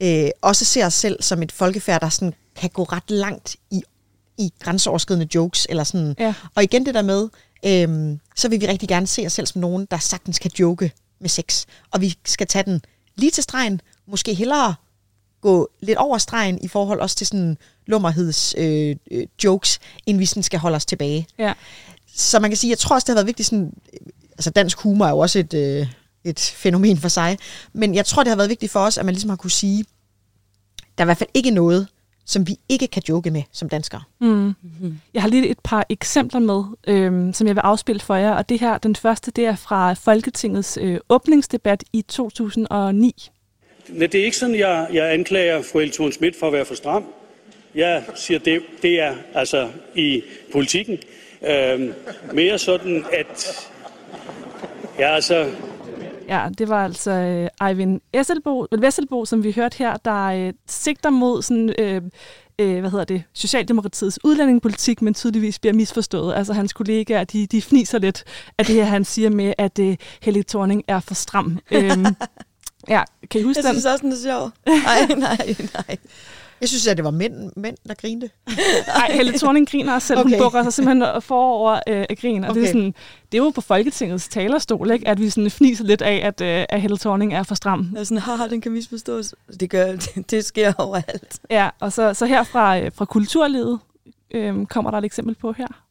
øh, også ser os selv som et folkefærd, der sådan kan gå ret langt i, i grænseoverskridende jokes, eller sådan. Ja. Og igen det der med, øh, så vil vi rigtig gerne se os selv som nogen, der sagtens kan joke med sex, og vi skal tage den lige til stregen, måske hellere gå lidt over stregen i forhold også til sådan lummerheds øh, øh, jokes, end vi sådan skal holde os tilbage. Ja. Så man kan sige, jeg tror også, det har været vigtigt sådan, øh, altså dansk humor er jo også et, øh, et fænomen for sig, men jeg tror, det har været vigtigt for os, at man ligesom har kunne sige, der er i hvert fald ikke noget, som vi ikke kan joke med som danskere. Mm. Mm-hmm. Jeg har lige et par eksempler med, øhm, som jeg vil afspille for jer. Og det her, den første, det er fra Folketingets øh, åbningsdebat i 2009. Men det er ikke sådan, jeg, jeg anklager fru Helle Thorn Schmidt for at være for stram. Jeg siger, det, det er altså i politikken øh, mere sådan, at ja, altså, Ja, det var altså øh, Eivind Esselbo, Vesselbo, som vi hørte her, der øh, sigter mod sådan, øh, øh, hvad hedder det, Socialdemokratiets udlændingepolitik, men tydeligvis bliver misforstået. Altså hans kollegaer, de, de fniser lidt af det her, han siger med, at øh, Helle Thorning er for stram. øhm, ja, kan I huske Jeg den? synes også, den er sjov. Nej, nej, nej. Jeg synes, at det var mænd, mænd der grinte. Nej, Helle Thorning griner også selv. Okay. Hun bukker sig simpelthen forover øh, af grin. Og okay. det, er sådan, det er jo på Folketingets talerstol, ikke? at vi sådan fniser lidt af, at, øh, at Helle Thorning er for stram. Jeg er sådan, haha, den kan misforstås. Det, gør, det, det sker overalt. Ja, og så, så her fra, øh, fra kulturlivet øh, kommer der et eksempel på her.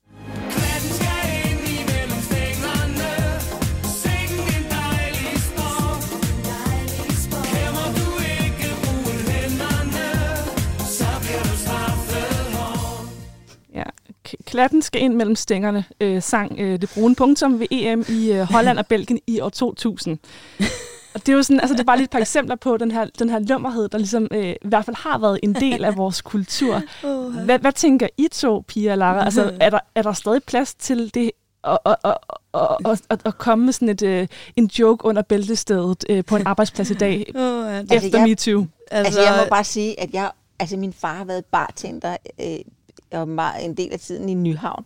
Klatten skal ind mellem stængerne, øh, sang øh, det brune punktum ved EM i øh, Holland og Belgien i år 2000. Og det er jo sådan, altså det er bare lige et par eksempler på den her, den her lummerhed, der ligesom øh, i hvert fald har været en del af vores kultur. Hvad, hvad tænker I to, Pia og Lara? Altså, er der, er der stadig plads til det at, at, at, at, at, at, komme med sådan et, øh, en joke under bæltestedet øh, på en arbejdsplads i dag, oh, ja. efter Altså, jeg- MeToo? Altså, jeg må bare sige, at jeg, altså, min far har været bartender øh, og meget, en del af tiden i Nyhavn.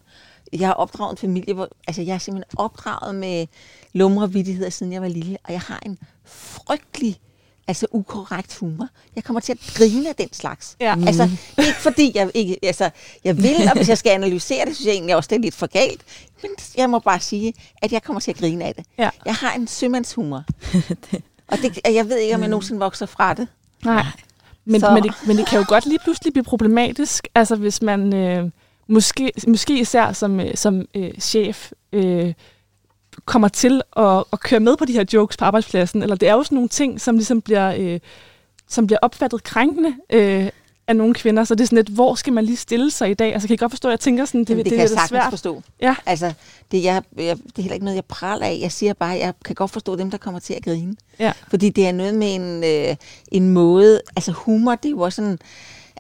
Jeg har opdraget en familie, hvor altså, jeg er simpelthen opdraget med lumre vittigheder, siden jeg var lille, og jeg har en frygtelig altså ukorrekt humor. Jeg kommer til at grine af den slags. Ja. Altså, ikke fordi jeg ikke, altså, jeg vil, og hvis jeg skal analysere det, synes jeg egentlig også, det er lidt for galt. Men jeg må bare sige, at jeg kommer til at grine af det. Ja. Jeg har en sømandshumor. og det, og jeg ved ikke, om jeg nogensinde vokser fra det. Nej. Men, Så- men, det, men det kan jo godt lige pludselig blive problematisk, altså hvis man øh, måske, måske især som, øh, som øh, chef øh, kommer til at, at køre med på de her jokes på arbejdspladsen, eller det er jo sådan nogle ting, som ligesom bliver, øh, som bliver opfattet krænkende øh, af nogle kvinder, så det er sådan lidt, hvor skal man lige stille sig i dag? Altså kan I godt forstå, at jeg tænker sådan, det, Jamen, det, det, kan er jeg svært. forstå. Ja. Altså, det, jeg, jeg, det er heller ikke noget, jeg praler af. Jeg siger bare, at jeg kan godt forstå dem, der kommer til at grine. Ja. Fordi det er noget med en, øh, en måde... Altså, humor, det er jo også sådan...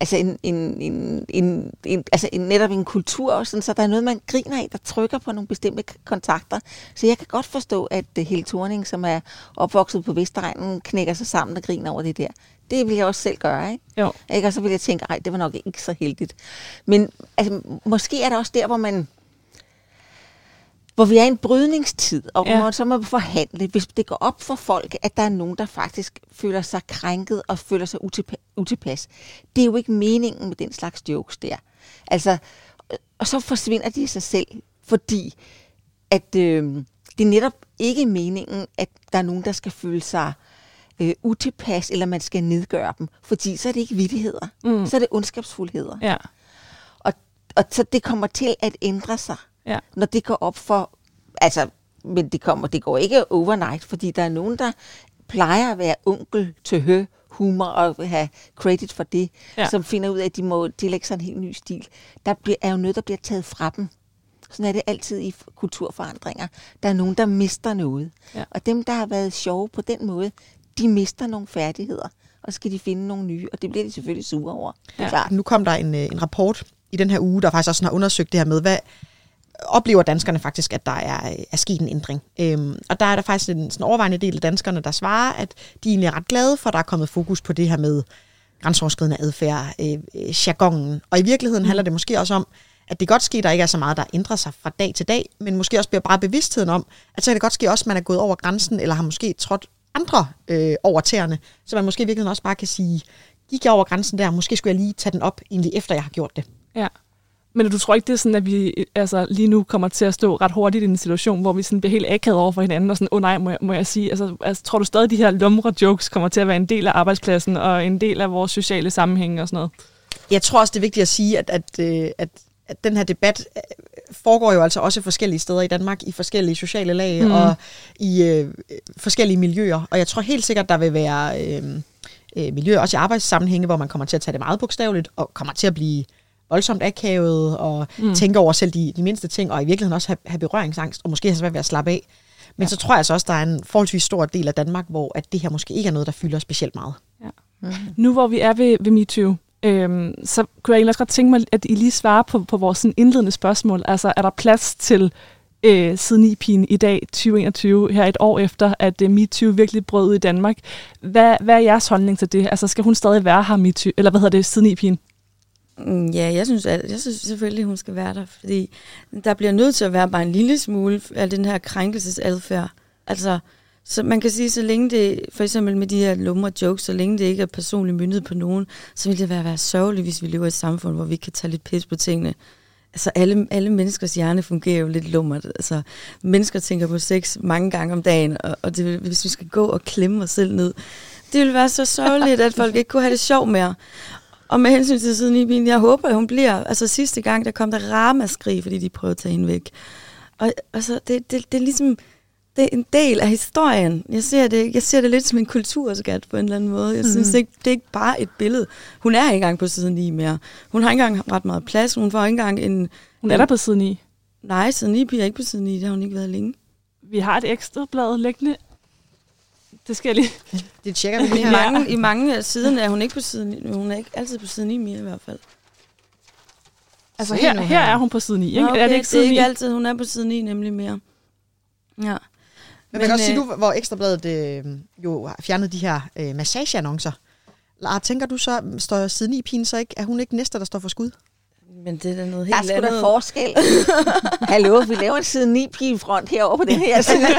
Altså, en, en, en, en, en, altså en, netop en kultur, også, sådan, så der er noget, man griner af, der trykker på nogle bestemte kontakter. Så jeg kan godt forstå, at uh, Helle Thorning, som er opvokset på Vestegnen, knækker sig sammen og griner over det der. Det vil jeg også selv gøre, ikke? Jo. Ikke? Og så vil jeg tænke, ej, det var nok ikke så heldigt. Men altså, måske er det også der, hvor man hvor vi er i en brydningstid, og Ja. ja. hvor så må forhandle. Hvis det går op for folk, at der er nogen, der faktisk føler sig krænket og føler sig utilpa- utilpas. Det er jo ikke meningen med den slags jokes der. Altså, og så forsvinder de af sig selv, fordi at øh, det er netop ikke meningen, at der er nogen, der skal føle sig øh, utilpas, eller man skal nedgøre dem. Fordi så er det ikke vittigheder. Mm. Så er det ondskabsfuldheder. Ja. Og, og så det kommer til at ændre sig, Ja. når det går op for... Altså, men det, kommer, det går ikke overnight, fordi der er nogen, der plejer at være onkel til hø humor og have credit for det, Ja. som finder ud af, at de må tillægge sig en helt ny stil. Der bliver, er jo noget, der bliver taget fra dem. Sådan er det altid i kulturforandringer. Der er nogen, der mister noget. Ja. Og dem, der har været sjove på den måde, de mister nogle færdigheder. Og så skal de finde nogle nye, og det bliver de selvfølgelig sure over. Er Ja. klart. Nu kom der en, øh, en rapport i den her uge, der faktisk også har undersøgt det her med, hvad oplever danskerne faktisk, at der er, øh, er sket en ændring. Øhm, og der er der faktisk en sådan overvejende del af danskerne, der svarer, at de egentlig er ret glade for, at der er kommet fokus på det her med grænseoverskridende adfærd, øh, øh, jargonen. Og i virkeligheden handler det måske også om, at det godt ske, der ikke er så meget, der ændrer sig fra dag til dag, men måske også bliver bare bevidstheden om, at så kan det godt ske også, at man er gået over grænsen, eller har måske trådt andre øh, over tæerne, så man måske i virkeligheden også bare kan sige, gik jeg over grænsen der, måske skulle jeg lige tage den op, egentlig efter jeg har gjort det. Ja. Men du tror ikke, det er sådan, at vi altså, lige nu kommer til at stå ret hurtigt i en situation, hvor vi sådan bliver helt akavet over for hinanden, og sådan, åh oh, nej, må jeg, må jeg sige, altså, altså, tror du stadig, at de her lumre jokes kommer til at være en del af arbejdspladsen, og en del af vores sociale sammenhæng og sådan noget? Jeg tror også, det er vigtigt at sige, at, at, øh, at, at den her debat foregår jo altså også forskellige steder i Danmark, i forskellige sociale lag mm. og i øh, forskellige miljøer. Og jeg tror helt sikkert, der vil være øh, øh, miljøer, også i arbejdssammenhænge, hvor man kommer til at tage det meget bogstaveligt, og kommer til at blive voldsomt akavet, og mm. tænke over selv de, de mindste ting, og i virkeligheden også have, have berøringsangst, og måske have svært ved at slappe af. Men ja. så tror jeg altså også, der er en forholdsvis stor del af Danmark, hvor at det her måske ikke er noget, der fylder specielt meget. Ja. Mm. Nu hvor vi er ved, ved MeToo, Øhm, så kunne jeg egentlig også godt tænke mig, at I lige svarer på, på vores sådan indledende spørgsmål. Altså, er der plads til øh, siden i pigen i dag, 2021, her et år efter, at øh, MeToo virkelig brød ud i Danmark? Hvad, hvad er jeres holdning til det? Altså, skal hun stadig være her, MeToo, eller hvad hedder det, siden i pigen? Mm, ja, jeg synes, at, jeg synes selvfølgelig, hun skal være der, fordi der bliver nødt til at være bare en lille smule af den her krænkelsesadfærd. Altså, så man kan sige, så længe det, for eksempel med de her lumre jokes, så længe det ikke er personligt myndet på nogen, så vil det være, være sørgeligt, hvis vi lever i et samfund, hvor vi ikke kan tage lidt pis på tingene. Altså, alle, alle menneskers hjerne fungerer jo lidt lummert. Altså, mennesker tænker på sex mange gange om dagen, og, og det, hvis vi skal gå og klemme os selv ned, det ville være så sørgeligt, at folk ikke kunne have det sjov mere. Og med hensyn til siden i bilen, jeg håber, at hun bliver. Altså sidste gang, der kom der ramaskrig, fordi de prøvede at tage hende væk. Og altså, det, det, det er ligesom, det er en del af historien. Jeg ser det, jeg ser det lidt som en kulturskat på en eller anden måde. Jeg mm. synes ikke, det er ikke bare et billede. Hun er ikke engang på siden 9 mere. Hun har ikke engang ret meget plads. Hun får ikke engang en... Hun er der på siden i. Nej, siden 9 bliver ikke på siden 9. Det har hun ikke været længe. Vi har et ekstra blad liggende. Det skal jeg lige... Det tjekker vi lige I mange, I mange af siderne er hun ikke på siden 9. Hun er ikke altid på siden 9 mere i hvert fald. Altså, her, her her. er hun på siden i. Ikke? Nå, okay, er det ikke det er siden ikke altid, hun er på siden 9 nemlig mere. Ja. Men man kan også sige, øh, du, hvor Ekstrabladet øh, jo har fjernet de her øh, massageannoncer. Lara, tænker du så, står siden i pigen så ikke, er hun ikke næste, der står for skud? Men det er da noget Der er helt sgu da andet. forskel. Hallo, vi laver en side 9 front herovre på den her side. jeg,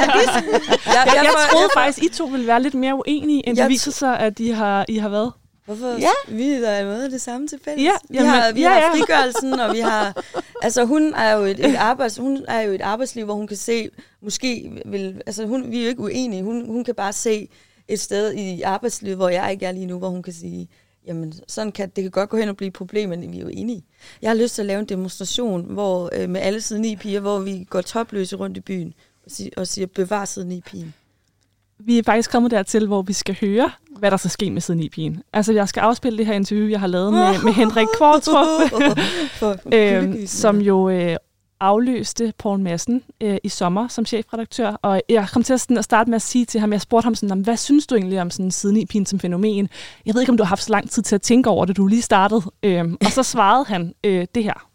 Jeg, jeg får- troede faktisk, I to ville være lidt mere uenige, end Jeg det viser sig, at I har, I har været. Hvorfor? Ja. Vi er der noget af det samme til fælles. Ja, vi jamen, har, vi ja, har frigørelsen, og vi har... Altså, hun er jo et, et, arbejds, hun er jo et arbejdsliv, hvor hun kan se... Måske vil... Altså, hun, vi er jo ikke uenige. Hun, hun kan bare se et sted i arbejdslivet, hvor jeg ikke er lige nu, hvor hun kan sige, jamen, sådan kan, det kan godt gå hen og blive et problem, men vi er jo enige. Jeg har lyst til at lave en demonstration hvor, øh, med alle siden i piger, hvor vi går topløse rundt i byen og, og siger, bevar siden i pigen. Vi er faktisk kommet dertil, hvor vi skal høre, hvad der skal ske med siden i pigen. Altså, jeg skal afspille det her interview, jeg har lavet med, med Henrik Kvartrup, øhm, som jo øh, afløste Paul Madsen øh, i sommer som chefredaktør. Og jeg kom til at, sådan, at starte med at sige til ham, jeg spurgte ham sådan, "Jamen, hvad synes du egentlig om sådan siden i pigen som fænomen? Jeg ved ikke, om du har haft så lang tid til at tænke over det, du lige startede. Øhm, og så svarede han øh, det her.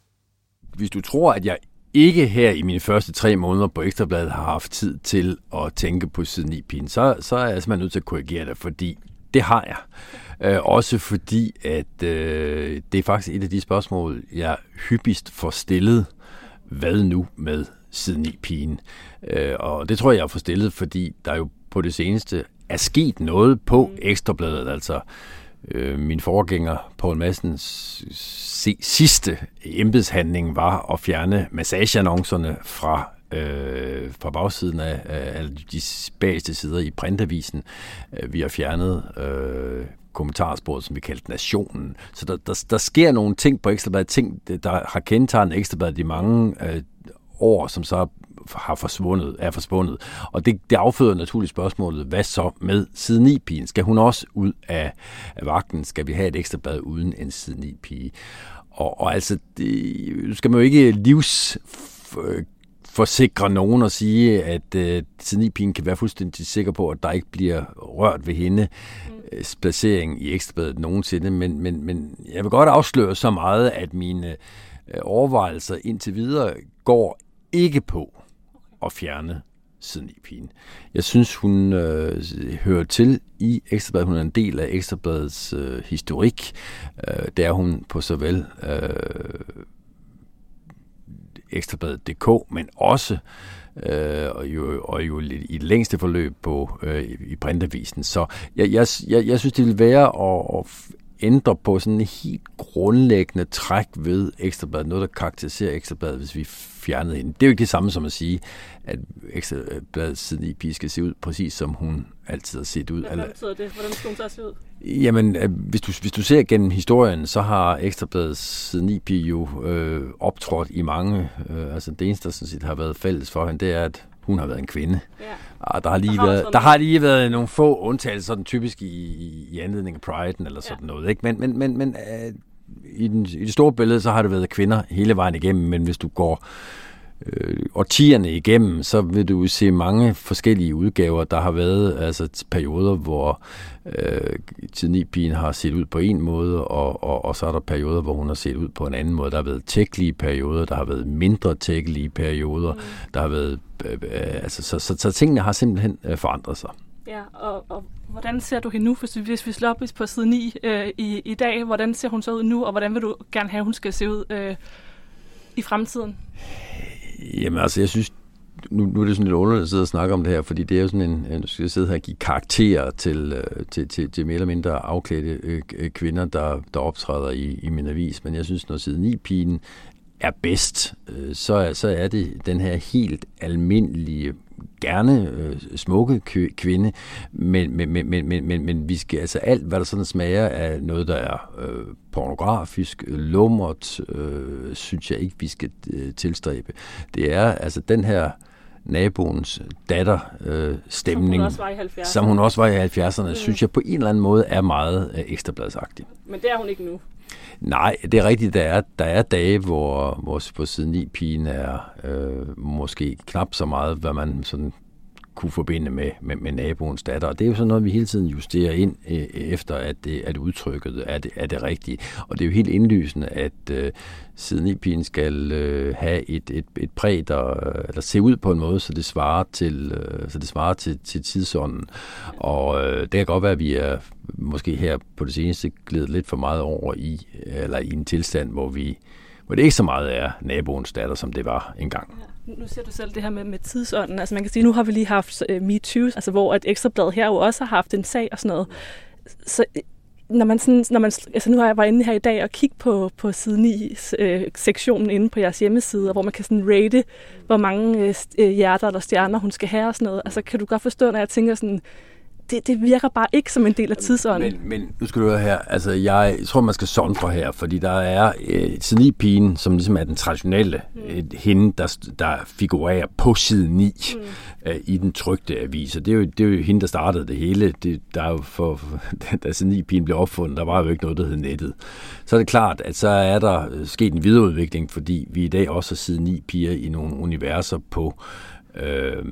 Hvis du tror, at jeg ikke her i mine første tre måneder på Ekstrabladet har haft tid til at tænke på siden i pigen, så, så er jeg simpelthen nødt til at korrigere dig, fordi det har jeg. Øh, også fordi, at øh, det er faktisk et af de spørgsmål, jeg hyppigst får stillet. Hvad nu med siden i pigen? Øh, og det tror jeg, jeg får stillet, fordi der jo på det seneste er sket noget på Ekstrabladet. Altså, øh, min forgænger, Paul Madsens se, sidste embedshandling var at fjerne massageannoncerne fra øh, fra bagsiden af, af alle de bageste sider i printavisen. Øh, vi har fjernet øh, kommentarsporet, som vi kaldte Nationen. Så der, der, der sker nogle ting på Ekstrabladet, ting, der har kendetegnet Ekstrabladet i mange øh, år, som så har forsvundet, er forsvundet. Og det, det afføder naturligt spørgsmålet, hvad så med siden 9 pigen Skal hun også ud af, af vagten? Skal vi have et ekstra blad uden en siden 9 pige Og, og altså, det, skal man jo ikke livs øh, forsikre nogen og sige, at øh, siden i pigen kan være fuldstændig sikker på, at der ikke bliver rørt ved hende mm. placering i ekstrabladet nogensinde, men, men, men jeg vil godt afsløre så meget, at mine øh, overvejelser indtil videre går ikke på at fjerne siden i pigen. Jeg synes, hun øh, hører til i Ekstrabladet. Hun er en del af Ekstrabladets øh, historik. Øh, det er hun på såvel øh, Ekstrabladet.dk, men også øh, og, jo, og jo lidt i det længste forløb på øh, i- printavisen. Så jeg, jeg, jeg, jeg synes, det vil være at, at ændre på sådan en helt grundlæggende træk ved Ekstrabladet, noget, der karakteriserer Ekstrabladet, hvis vi fjernede hende. Det er jo ikke det samme som at sige, at Ekstrabladet siden i pige skal se ud præcis som hun altid har set ud. Eller, betyder det? Hvordan skal hun så se ud? Jamen, øh, hvis du, hvis du ser gennem historien, så har Ekstrabladets siden i pige jo øh, optrådt i mange. Øh, altså det eneste, der sådan set har været fælles for hende, det er, at hun har været en kvinde. Ja. Og der har lige, Der har været, der har lige været nogle få undtagelser, sådan typisk i, i, i anledning af Pride'en eller sådan ja. noget. Ikke? Men, men, men, men øh, i, den, i det store billede, så har det været kvinder hele vejen igennem, men hvis du går øh, årtierne igennem, så vil du se mange forskellige udgaver. Der har været altså perioder, hvor øh, Tidnipigen har set ud på en måde, og, og, og så er der perioder, hvor hun har set ud på en anden måde. Der har været tækkelige perioder, der har været mindre tækkelige perioder, mm. der har været, øh, øh, altså, så, så, så tingene har simpelthen øh, forandret sig. Ja, og, og hvordan ser du hende nu, hvis vi, hvis vi slår op på side 9 øh, i, i dag? Hvordan ser hun så ud nu, og hvordan vil du gerne have, at hun skal se ud øh, i fremtiden? Jamen altså, jeg synes, nu, nu er det sådan lidt underligt at sidde og snakke om det her, fordi det er jo sådan en, nu skal jeg sidde her og give karakterer til, øh, til, til, til mere eller mindre afklædte øh, øh, kvinder, der, der optræder i, i min avis, men jeg synes, når side 9 pigen er bedst, øh, så, så er det den her helt almindelige gerne øh, smukke kvinde, men, men, men, men, men, men vi skal altså alt, hvad der sådan smager af noget, der er øh, pornografisk, lummert, øh, synes jeg ikke, vi skal øh, tilstræbe. Det er altså den her naboens datter øh, stemning, som hun også var i 70'erne, som hun også var i 70'erne mm. synes jeg på en eller anden måde er meget øh, ekstrabladsagtig. Men det er hun ikke nu. Nej, det er rigtigt. Der er, der er dage, hvor, hvor på siden 9 pigen er øh, måske knap så meget, hvad man sådan kunne forbinde med, med, med naboens datter. Og det er jo sådan noget, vi hele tiden justerer ind øh, efter, at, det, at udtrykket er det, er det rigtige. Og det er jo helt indlysende, at øh, siden i pigen skal øh, have et, et, et præg, der, øh, eller se ud på en måde, så det svarer til, øh, så det svarer til, til tidsånden. Og øh, det kan godt være, at vi er måske her på det seneste glædet lidt for meget over i, eller i en tilstand, hvor vi hvor det ikke så meget er naboens datter, som det var engang. Ja. Nu ser du selv det her med, med tidsånden. Altså man kan sige, nu har vi lige haft øh, MeToo, altså hvor et ekstrablad her jo også har haft en sag og sådan noget. Så øh, når man sådan, når man, altså nu har jeg været inde her i dag og kigge på, på side 9 øh, sektionen inde på jeres hjemmeside, hvor man kan sådan rate, hvor mange øh, øh, hjerter eller stjerner hun skal have og sådan noget. Altså kan du godt forstå, når jeg tænker sådan, det, det virker bare ikke som en del af tidsånden. Men, men nu skal du høre her, altså jeg tror, man skal sondre her, fordi der er øh, pigen, som ligesom er den traditionelle, mm. øh, hende, der, der figurerer på side 9 mm. øh, i den trygte avis. Og det er, jo, det er jo hende, der startede det hele. Det, der er jo for, da side pigen blev opfundet, der var jo ikke noget, der hed nettet. Så er det klart, at så er der sket en videreudvikling, fordi vi i dag også har side 9 piger i nogle universer på øh,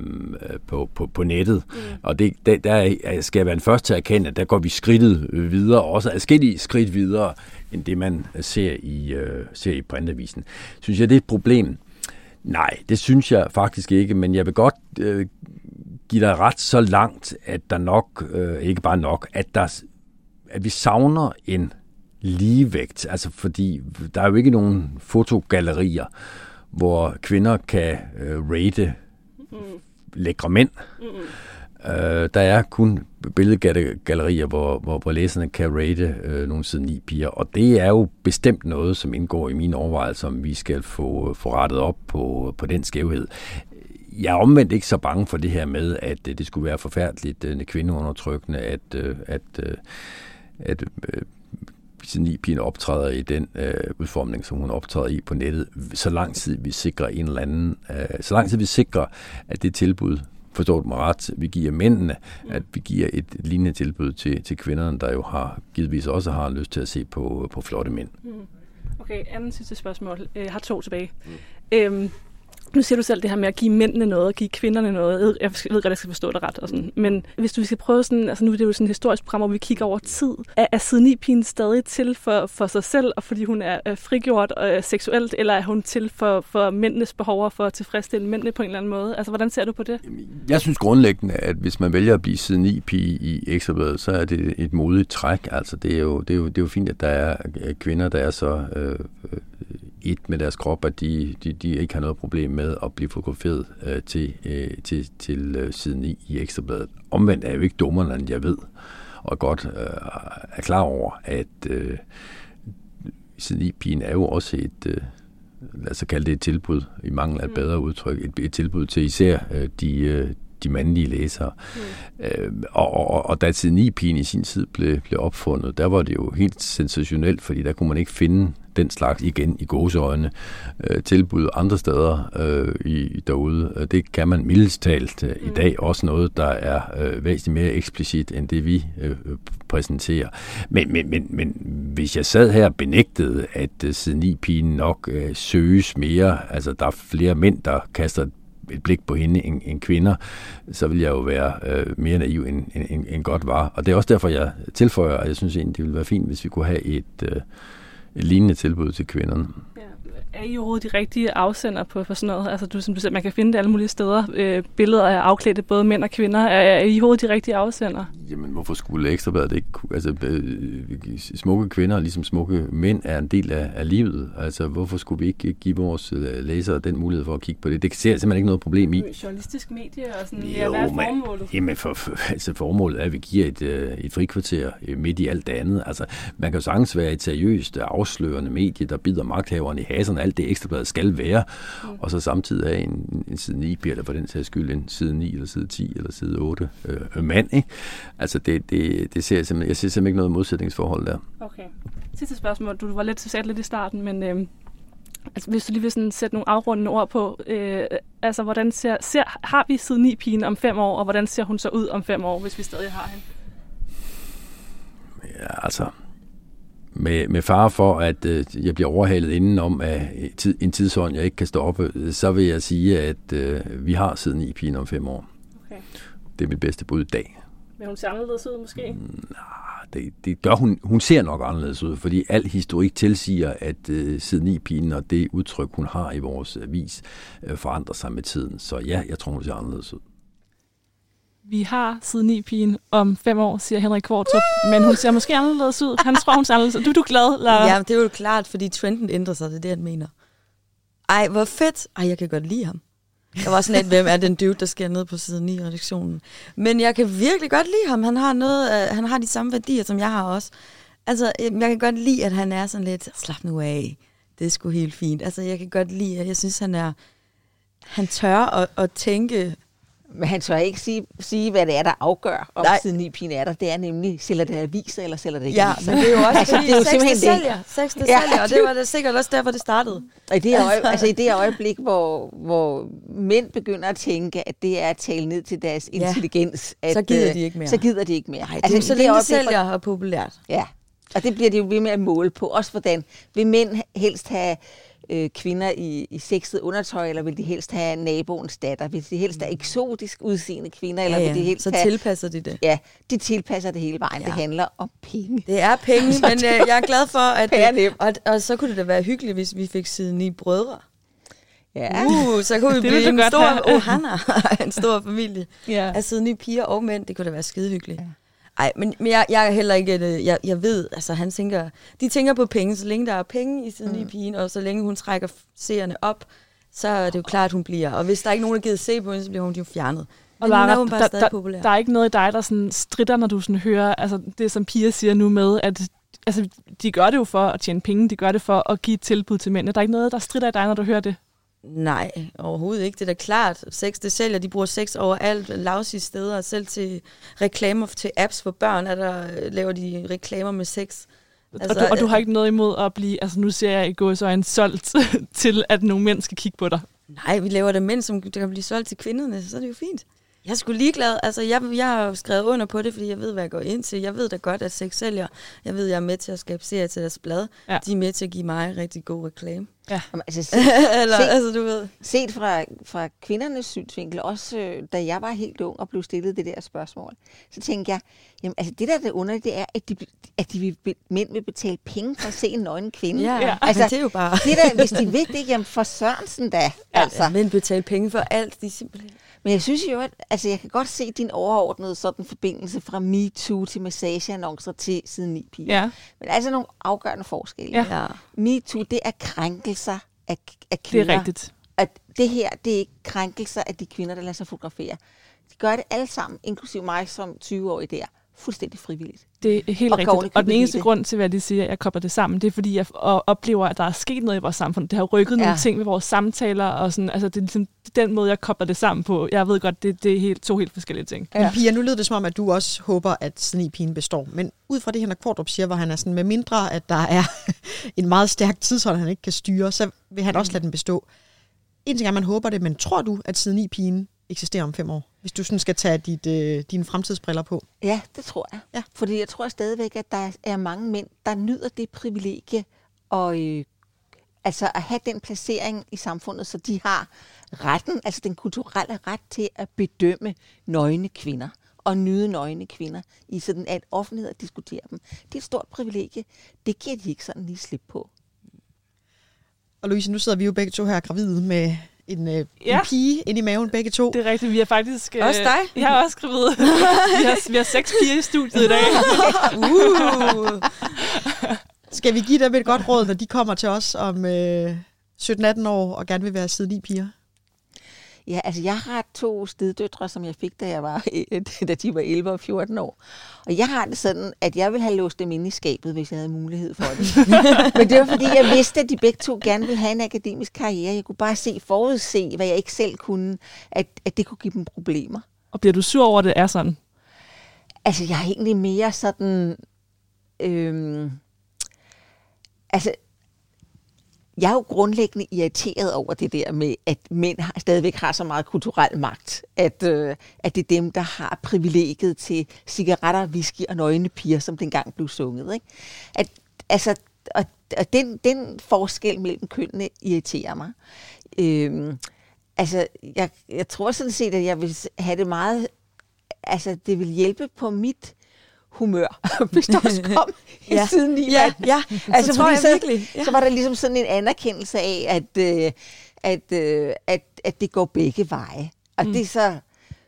på, på, på nettet. Mm. Og det, der, der skal jeg være den første til at erkende, at der går vi skridtet videre, også adskillige skridt videre, end det man ser i, øh, ser i printavisen. Synes jeg, det er et problem? Nej, det synes jeg faktisk ikke, men jeg vil godt øh, give dig ret så langt, at der nok, øh, ikke bare nok, at, der, at vi savner en ligevægt. Altså fordi der er jo ikke nogen fotogallerier, hvor kvinder kan øh, rate mm. lækre mænd. Mm. Øh, der er kun billedgallerier, hvor, hvor, hvor læserne kan rate øh, nogle siden ni piger, og det er jo bestemt noget, som indgår i mine overvejelser, om vi skal få, få rettet op på, på den skævhed. Jeg er omvendt ikke så bange for det her med, at det skulle være forfærdeligt øh, kvindeundertrykkende, at, øh, at, øh, at øh, ni pigen optræder i den øh, udformning, som hun optræder i på nettet, så lang tid vi sikrer en eller anden, øh, så lang tid vi sikrer, at det tilbud, forstår du mig ret, vi giver mændene, at vi giver et lignende tilbud til, til kvinderne, der jo har givetvis også har lyst til at se på, på flotte mænd. Mm. Okay, anden sidste spørgsmål. Jeg har to tilbage. Mm. Øhm, nu siger du selv det her med at give mændene noget, og give kvinderne noget. Jeg ved godt, at jeg skal forstå det ret. Og sådan. Men hvis du skal prøve sådan, altså nu er det jo sådan et historisk program, hvor vi kigger over tid. Er, er siden pigen stadig til for, for sig selv, og fordi hun er, er frigjort og er seksuelt, eller er hun til for, for mændenes behov for at tilfredsstille mændene på en eller anden måde? Altså, hvordan ser du på det? Jeg synes grundlæggende, at hvis man vælger at blive siden i pige i Ekstrabladet, så er det et modigt træk. Altså, det er jo, det er jo, det er jo fint, at der er kvinder, der er så øh, øh et med deres krop, at de, de, de ikke har noget problem med at blive fotograferet øh, til, øh, til, til øh, siden i, i Ekstrabladet. Omvendt er jeg jo ikke dummere, end jeg ved, og godt øh, er klar over, at øh, siden i pigen er jo også et, øh, lad os kalde det et tilbud, i mangel af et mm. bedre udtryk, et, et tilbud til især øh, de, øh, de mandlige læsere. Mm. Øh, og, og, og da siden i pigen i sin tid blev, blev opfundet, der var det jo helt sensationelt, fordi der kunne man ikke finde den slags igen i gåseøjne øh, tilbud andre steder øh, i, derude. Øh, Det kan man mildest talt øh, i dag også noget, der er øh, væsentligt mere eksplicit end det, vi øh, præsenterer. Men, men, men, men hvis jeg sad her og benægtede, at øh, siden i pigen nok øh, søges mere, altså der er flere mænd, der kaster et blik på hende end, end kvinder, så vil jeg jo være øh, mere naiv end, end, end, godt var. Og det er også derfor, jeg tilføjer, at jeg synes egentlig, det ville være fint, hvis vi kunne have et, øh, et lignende tilbud til kvinderne. Er I overhovedet de rigtige afsender på for sådan noget? Altså, du, som du siger, man kan finde det alle mulige steder. Øh, billeder af afklædte både mænd og kvinder. Er, er I overhovedet de rigtige afsender? Jamen, hvorfor skulle Ekstrabladet ikke kunne... Altså, øh, smukke kvinder, ligesom smukke mænd, er en del af, af livet. Altså, hvorfor skulle vi ikke give vores øh, læsere den mulighed for at kigge på det? Det ser jeg simpelthen ikke noget problem i. Journalistisk medie og sådan, ja, hvad er formålet? Jamen, for, for, altså formålet er, at vi giver et, øh, et frikvarter øh, midt i alt det andet. Altså, man kan jo sagtens være et seriøst, øh, afslørende medie, der bider magthaverne i haserne, alt det ekstrabladet skal være, mm. og så samtidig have en, en side 9 eller for den sags skyld en side 9 eller side 10 eller side 8 øh, mand. Ikke? Altså, det, det, det ser jeg simpelthen, jeg ser simpelthen ikke noget modsætningsforhold der. Okay. Sidste spørgsmål. Du var lidt sat lidt i starten, men øh, altså, hvis du lige vil sådan sætte nogle afrundende ord på, øh, altså, hvordan ser, ser, har vi siden 9 pigen om fem år, og hvordan ser hun så ud om fem år, hvis vi stadig har hende? Ja, altså, med, med fare for, at øh, jeg bliver overhalet indenom af en tid, en tidsånd, jeg ikke kan stoppe, øh, så vil jeg sige, at øh, vi har siden i pigen om fem år. Okay. Det er mit bedste bud i dag. Vil hun se anderledes ud måske? Det, det gør hun. Hun ser nok anderledes ud, fordi al historik tilsiger, at øh, siden i pigen og det udtryk, hun har i vores avis, øh, forandrer sig med tiden. Så ja, jeg tror, hun ser anderledes ud. Vi har siden 9 pigen om fem år, siger Henrik Kvartrup, men hun ser måske anderledes ud. Han tror, hun ser anderledes ud. Du, er du glad, Lara? Ja, det er jo klart, fordi trenden ændrer sig, det er det, han mener. Ej, hvor fedt. Ej, jeg kan godt lide ham. Jeg var sådan lidt, hvem er den dude, der sker ned på siden i redaktionen. Men jeg kan virkelig godt lide ham. Han har, noget, øh, han har de samme værdier, som jeg har også. Altså, øh, jeg kan godt lide, at han er sådan lidt, slap nu af, det er sgu helt fint. Altså, jeg kan godt lide, at jeg synes, han er, han tør at, at tænke, men han tør ikke sige, sige, hvad det er, der afgør, om Nej. siden i pigen er der. Det er nemlig, sælger det aviser, eller sælger det ikke ja, aviser. men det er jo også, altså, det er jo sex, simpelthen det det. sælger. Sex, det Ja, sælger, og det det- var det sikkert også derfor, det startede. Og i det, øje, altså i det øjeblik, hvor, hvor mænd begynder at tænke, at det er at tale ned til deres Ja. intelligens, at, Så gider øh, de ikke mere. Så gider de ikke mere. Nej, altså, det jo så i længe det sælger og populært. Ja, og det bliver de jo ved med at måle på. Også hvordan vil mænd helst have øh, kvinder i, i sexet undertøj, eller vil de helst have naboens datter? Vil de helst have eksotisk udseende kvinder, eller Ja, vil de ja. helst Så have... tilpasser de det. Ja, de tilpasser det hele vejen. Ja. Det Ja. handler om penge. Det er penge, men øh, jeg er glad for, at... Nem. og, og så kunne det da være hyggeligt, hvis vi fik siden ni brødre. Ja. Uh, så kunne vi blive en stor... Oh, har en stor familie Ja. af siden nye piger og mænd. Det kunne da være skide hyggeligt. Ja. Ej, men, men jeg, jeg er heller ikke... øh, Jeg, jeg ved, altså han tænker... De tænker på penge, så længe der er penge i siden nye pigen, og så længe hun trækker seerne op, så er det jo klart, at hun bliver. Og hvis der er ikke nogen, der gider se på hende, så bliver hun jo fjernet. Og hun er Lara, jo bare der, stadig der, populær. der er ikke noget i dig, der sådan stritter, når du sådan hører altså det, som Pia siger nu med, at altså, de gør det jo for at tjene penge, de gør det for at give et tilbud til mændene. Der er ikke noget, der stritter i dig, når du hører det. Nej, overhovedet ikke. Det er da klart. Sex, det sælger. De bruger sex overalt. Lavsige steder. Selv til reklamer til apps for børn, er der, laver de reklamer med sex. Altså, og, du, og du har ikke noget imod at blive, altså nu ser jeg i går så en solgt til, at nogle mænd skal kigge på dig. Nej, vi laver det mænd, som der kan blive solgt til kvinderne, så er det jo fint. Jeg sgu ligeglad. Altså, jeg, jeg har skrevet under på det, fordi jeg ved, hvad jeg går ind til. Jeg ved da godt, at sex sælger. Jeg ved, jeg er med til at skabe serier til deres blad. Ja. De er med til at give mig rigtig god reklame. Jamen, altså, se, Eller, Se- altså, du ved. set fra, fra kvindernes synsvinkel, også øh, da jeg var helt ung og blev stillet det der spørgsmål, så tænkte jeg, jamen altså det der er det underlige, det er, at, de, at de vil, mænd vil betale penge for at se en nøgen kvinde. Ja, Ja. ja. Altså, det er jo bare... Det der, hvis de vil det, jamen for Sørensen da. Ja, altså. Altså. Mænd betaler penge for alt. De simpelthen... Men jeg synes jo, at altså, jeg kan godt se din overordnede sådan forbindelse fra MeToo til massageannoncer til siden 9 piger. Ja, Men altså nogle afgørende forskelle. Ja. Ja. MeToo, det er krænkelser af, af det kvinder. er rigtigt. at det her, det er ikke krænkelser af de kvinder, der lader sig fotografere. De gør det alle sammen, inklusive mig som 20-årig der, fuldstændig frivilligt. Det er helt Og rigtigt. Og den eneste det. grund til, at jeg siger, at jeg kobler det sammen, det er, fordi jeg oplever, at der er sket noget i vores samfund. Det har rykket ja. nogle ting ved vores samtaler, og sådan, altså, det er ligesom den måde, jeg kobler det sammen på. Jeg ved godt, det, det er helt, to helt forskellige ting. Ja. Men Pia, nu lyder det som om, at du også håber, at snigpigen består. Men ud fra det, Henrik Kvartrup siger, hvor han er sådan, med mindre, at der er en meget stærk tidshold, han ikke kan styre, så vil han også lade den bestå. En ting er, at man håber det, men tror du, at snigpigen eksisterer om fem år? Hvis du sådan skal tage dit, øh, dine fremtidsbriller på. Ja, det tror jeg. Ja. Fordi jeg tror stadigvæk, at der er mange mænd, der nyder det privilegie og øh, altså at have den placering i samfundet, så de har retten, altså den kulturelle ret til at bedømme nøgne kvinder og nyde nøgne kvinder i sådan at offentlighed at diskutere dem. Det er et stort privilegie. Det giver de ikke sådan lige slip på. Og Louise, nu sidder vi jo begge to her gravide med en, øh, Ja. en pige inde i maven, begge to. Det er rigtigt, vi er faktisk... øh, Også dig? Jeg er også gravid. vi, har, vi har seks piger i studiet i dag. Uh. Skal vi give dem et godt råd, når de kommer til os om øh, 17-18 år og gerne vil være side 9 piger? Ja, altså jeg har to steddøtre, som jeg fik, da, jeg var, da de var 11 og 14 år. Og jeg har det sådan, at jeg vil have låst dem inde i skabet, hvis jeg havde mulighed for det. Men det var fordi, jeg vidste, at de begge to gerne ville have en akademisk karriere. Jeg kunne bare se, forudse, hvad jeg ikke selv kunne, at, at det kunne give dem problemer. Og bliver du sur over, at det er sådan? Altså, jeg er egentlig mere sådan... Øhm, altså, jeg er jo grundlæggende irriteret over det der med, at mænd har, stadigvæk har så meget kulturel magt, at, øh, at det er dem, der har privilegiet til cigaretter, whisky og nøgne piger, som dengang blev sunget. Ikke? At, altså, og, og den, den forskel mellem kønnene irriterer mig. Øhm, altså, jeg, jeg tror sådan set, at jeg vil have det meget altså, det vil hjælpe på mit humør, hvis der også kom Ja. siden i Ja, ja. Altså, så tror jeg så, virkelig. Ja. så var der ligesom sådan en anerkendelse af, at, øh, at, øh, at, at det går begge veje. Og mm. det er så,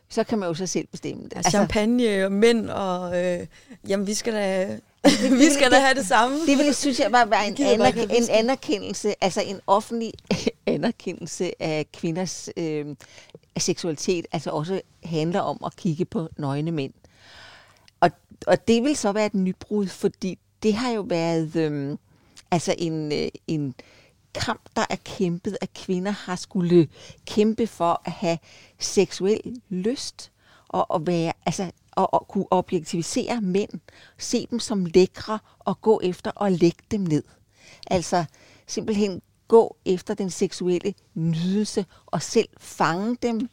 så kan man jo så selv bestemme det. Altså, champagne og mænd, og øh, jamen, vi skal da, vi skal da have det samme. Det ville, synes jeg, var, var en, anerk- en anerkendelse, altså en offentlig anerkendelse af kvinders øh, seksualitet, altså også handler om at kigge på nøgne mænd. Og, det vil så være et nybrud, fordi det har jo været øh, altså en, øh, en kamp, der er kæmpet, at kvinder har skulle kæmpe for at have seksuel lyst og, og være, altså, og, og kunne objektivisere mænd, se dem som lækre og gå efter og lægge dem ned. Altså simpelthen gå efter den seksuelle nydelse og selv fange dem,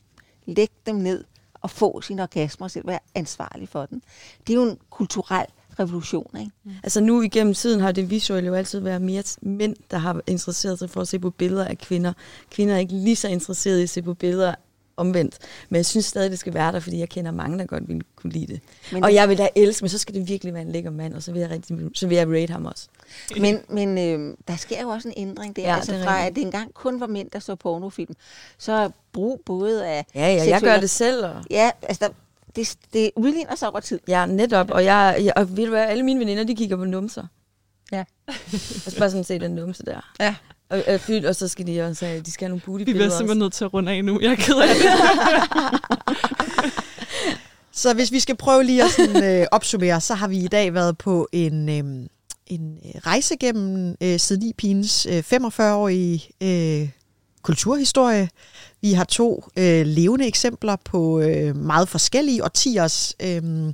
lægge dem ned at få sin orgasme og selv være ansvarlig for den. Det er jo en kulturel revolution, ikke? Mm. Altså nu igennem tiden har det visuelle jo altid været mere mænd, der har interesseret sig for at se på billeder af kvinder. Kvinder er ikke lige så interesserede i at se på billeder omvendt. Men jeg synes stadig, det skal være der, fordi jeg kender mange, der godt ville kunne lide det. Men- og jeg vil da elske, men så skal det virkelig være en lækker mand, og så vil jeg, rigtig, så vil jeg rate ham også. Men, men øh, der sker jo også en ændring der. Ja, altså det fra at det engang kun var mænd, der så pornofilm, så brug både af... Ja, ja, jeg gør det selv, og Ja, altså der, det, det udligner sig over tid. Ja, netop. Og, jeg, jeg, og ved du hvad, alle mine veninder, de kigger på numser. Ja. Jeg skal bare sådan se den numse der. Ja. Og, og, fyldt, og så skal de også have, de skal have nogle Vi booty-billeder bliver også. simpelthen nødt til at runde af nu. Jeg er ked af det. Så hvis vi skal prøve lige at sådan, øh, opsummere, så har vi i dag været på en, øh, en øh, rejse gennem øh, Siden Pines øh, 45-årige øh, kulturhistorie. Vi har to øh, levende eksempler på øh, meget forskellige årtiers øh,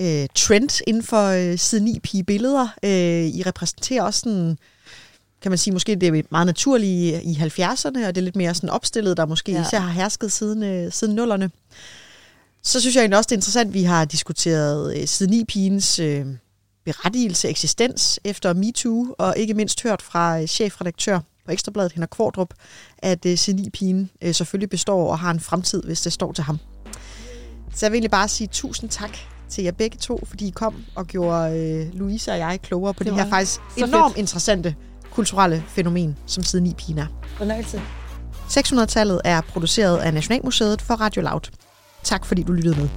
øh, trend inden for øh, Siden pige billeder. Øh, I repræsenterer også sådan kan man sige, måske det er meget naturligt i 70'erne, og det er lidt mere sådan opstillet, der måske ja. Især har hersket siden, øh, siden nullerne. Så synes jeg egentlig også, det er interessant, at vi har diskuteret øh, siden i pigens øh, berettigelse, eksistens efter MeToo, og ikke mindst hørt fra øh, chefredaktør på Ekstrabladet, Henrik Kvartrup, at øh, siden i pigen øh, selvfølgelig består og har en fremtid, hvis det står til ham. Så jeg vil egentlig bare sige tusind tak til jer begge to, fordi I kom og gjorde øh, Louise og jeg klogere på det, Det her faktisk enormt fedt. interessante kulturelle fænomen, som siden i er. Fornøjelse. 600-tallet er produceret af Nationalmuseet for Radio Loud. Tak fordi du lyttede med.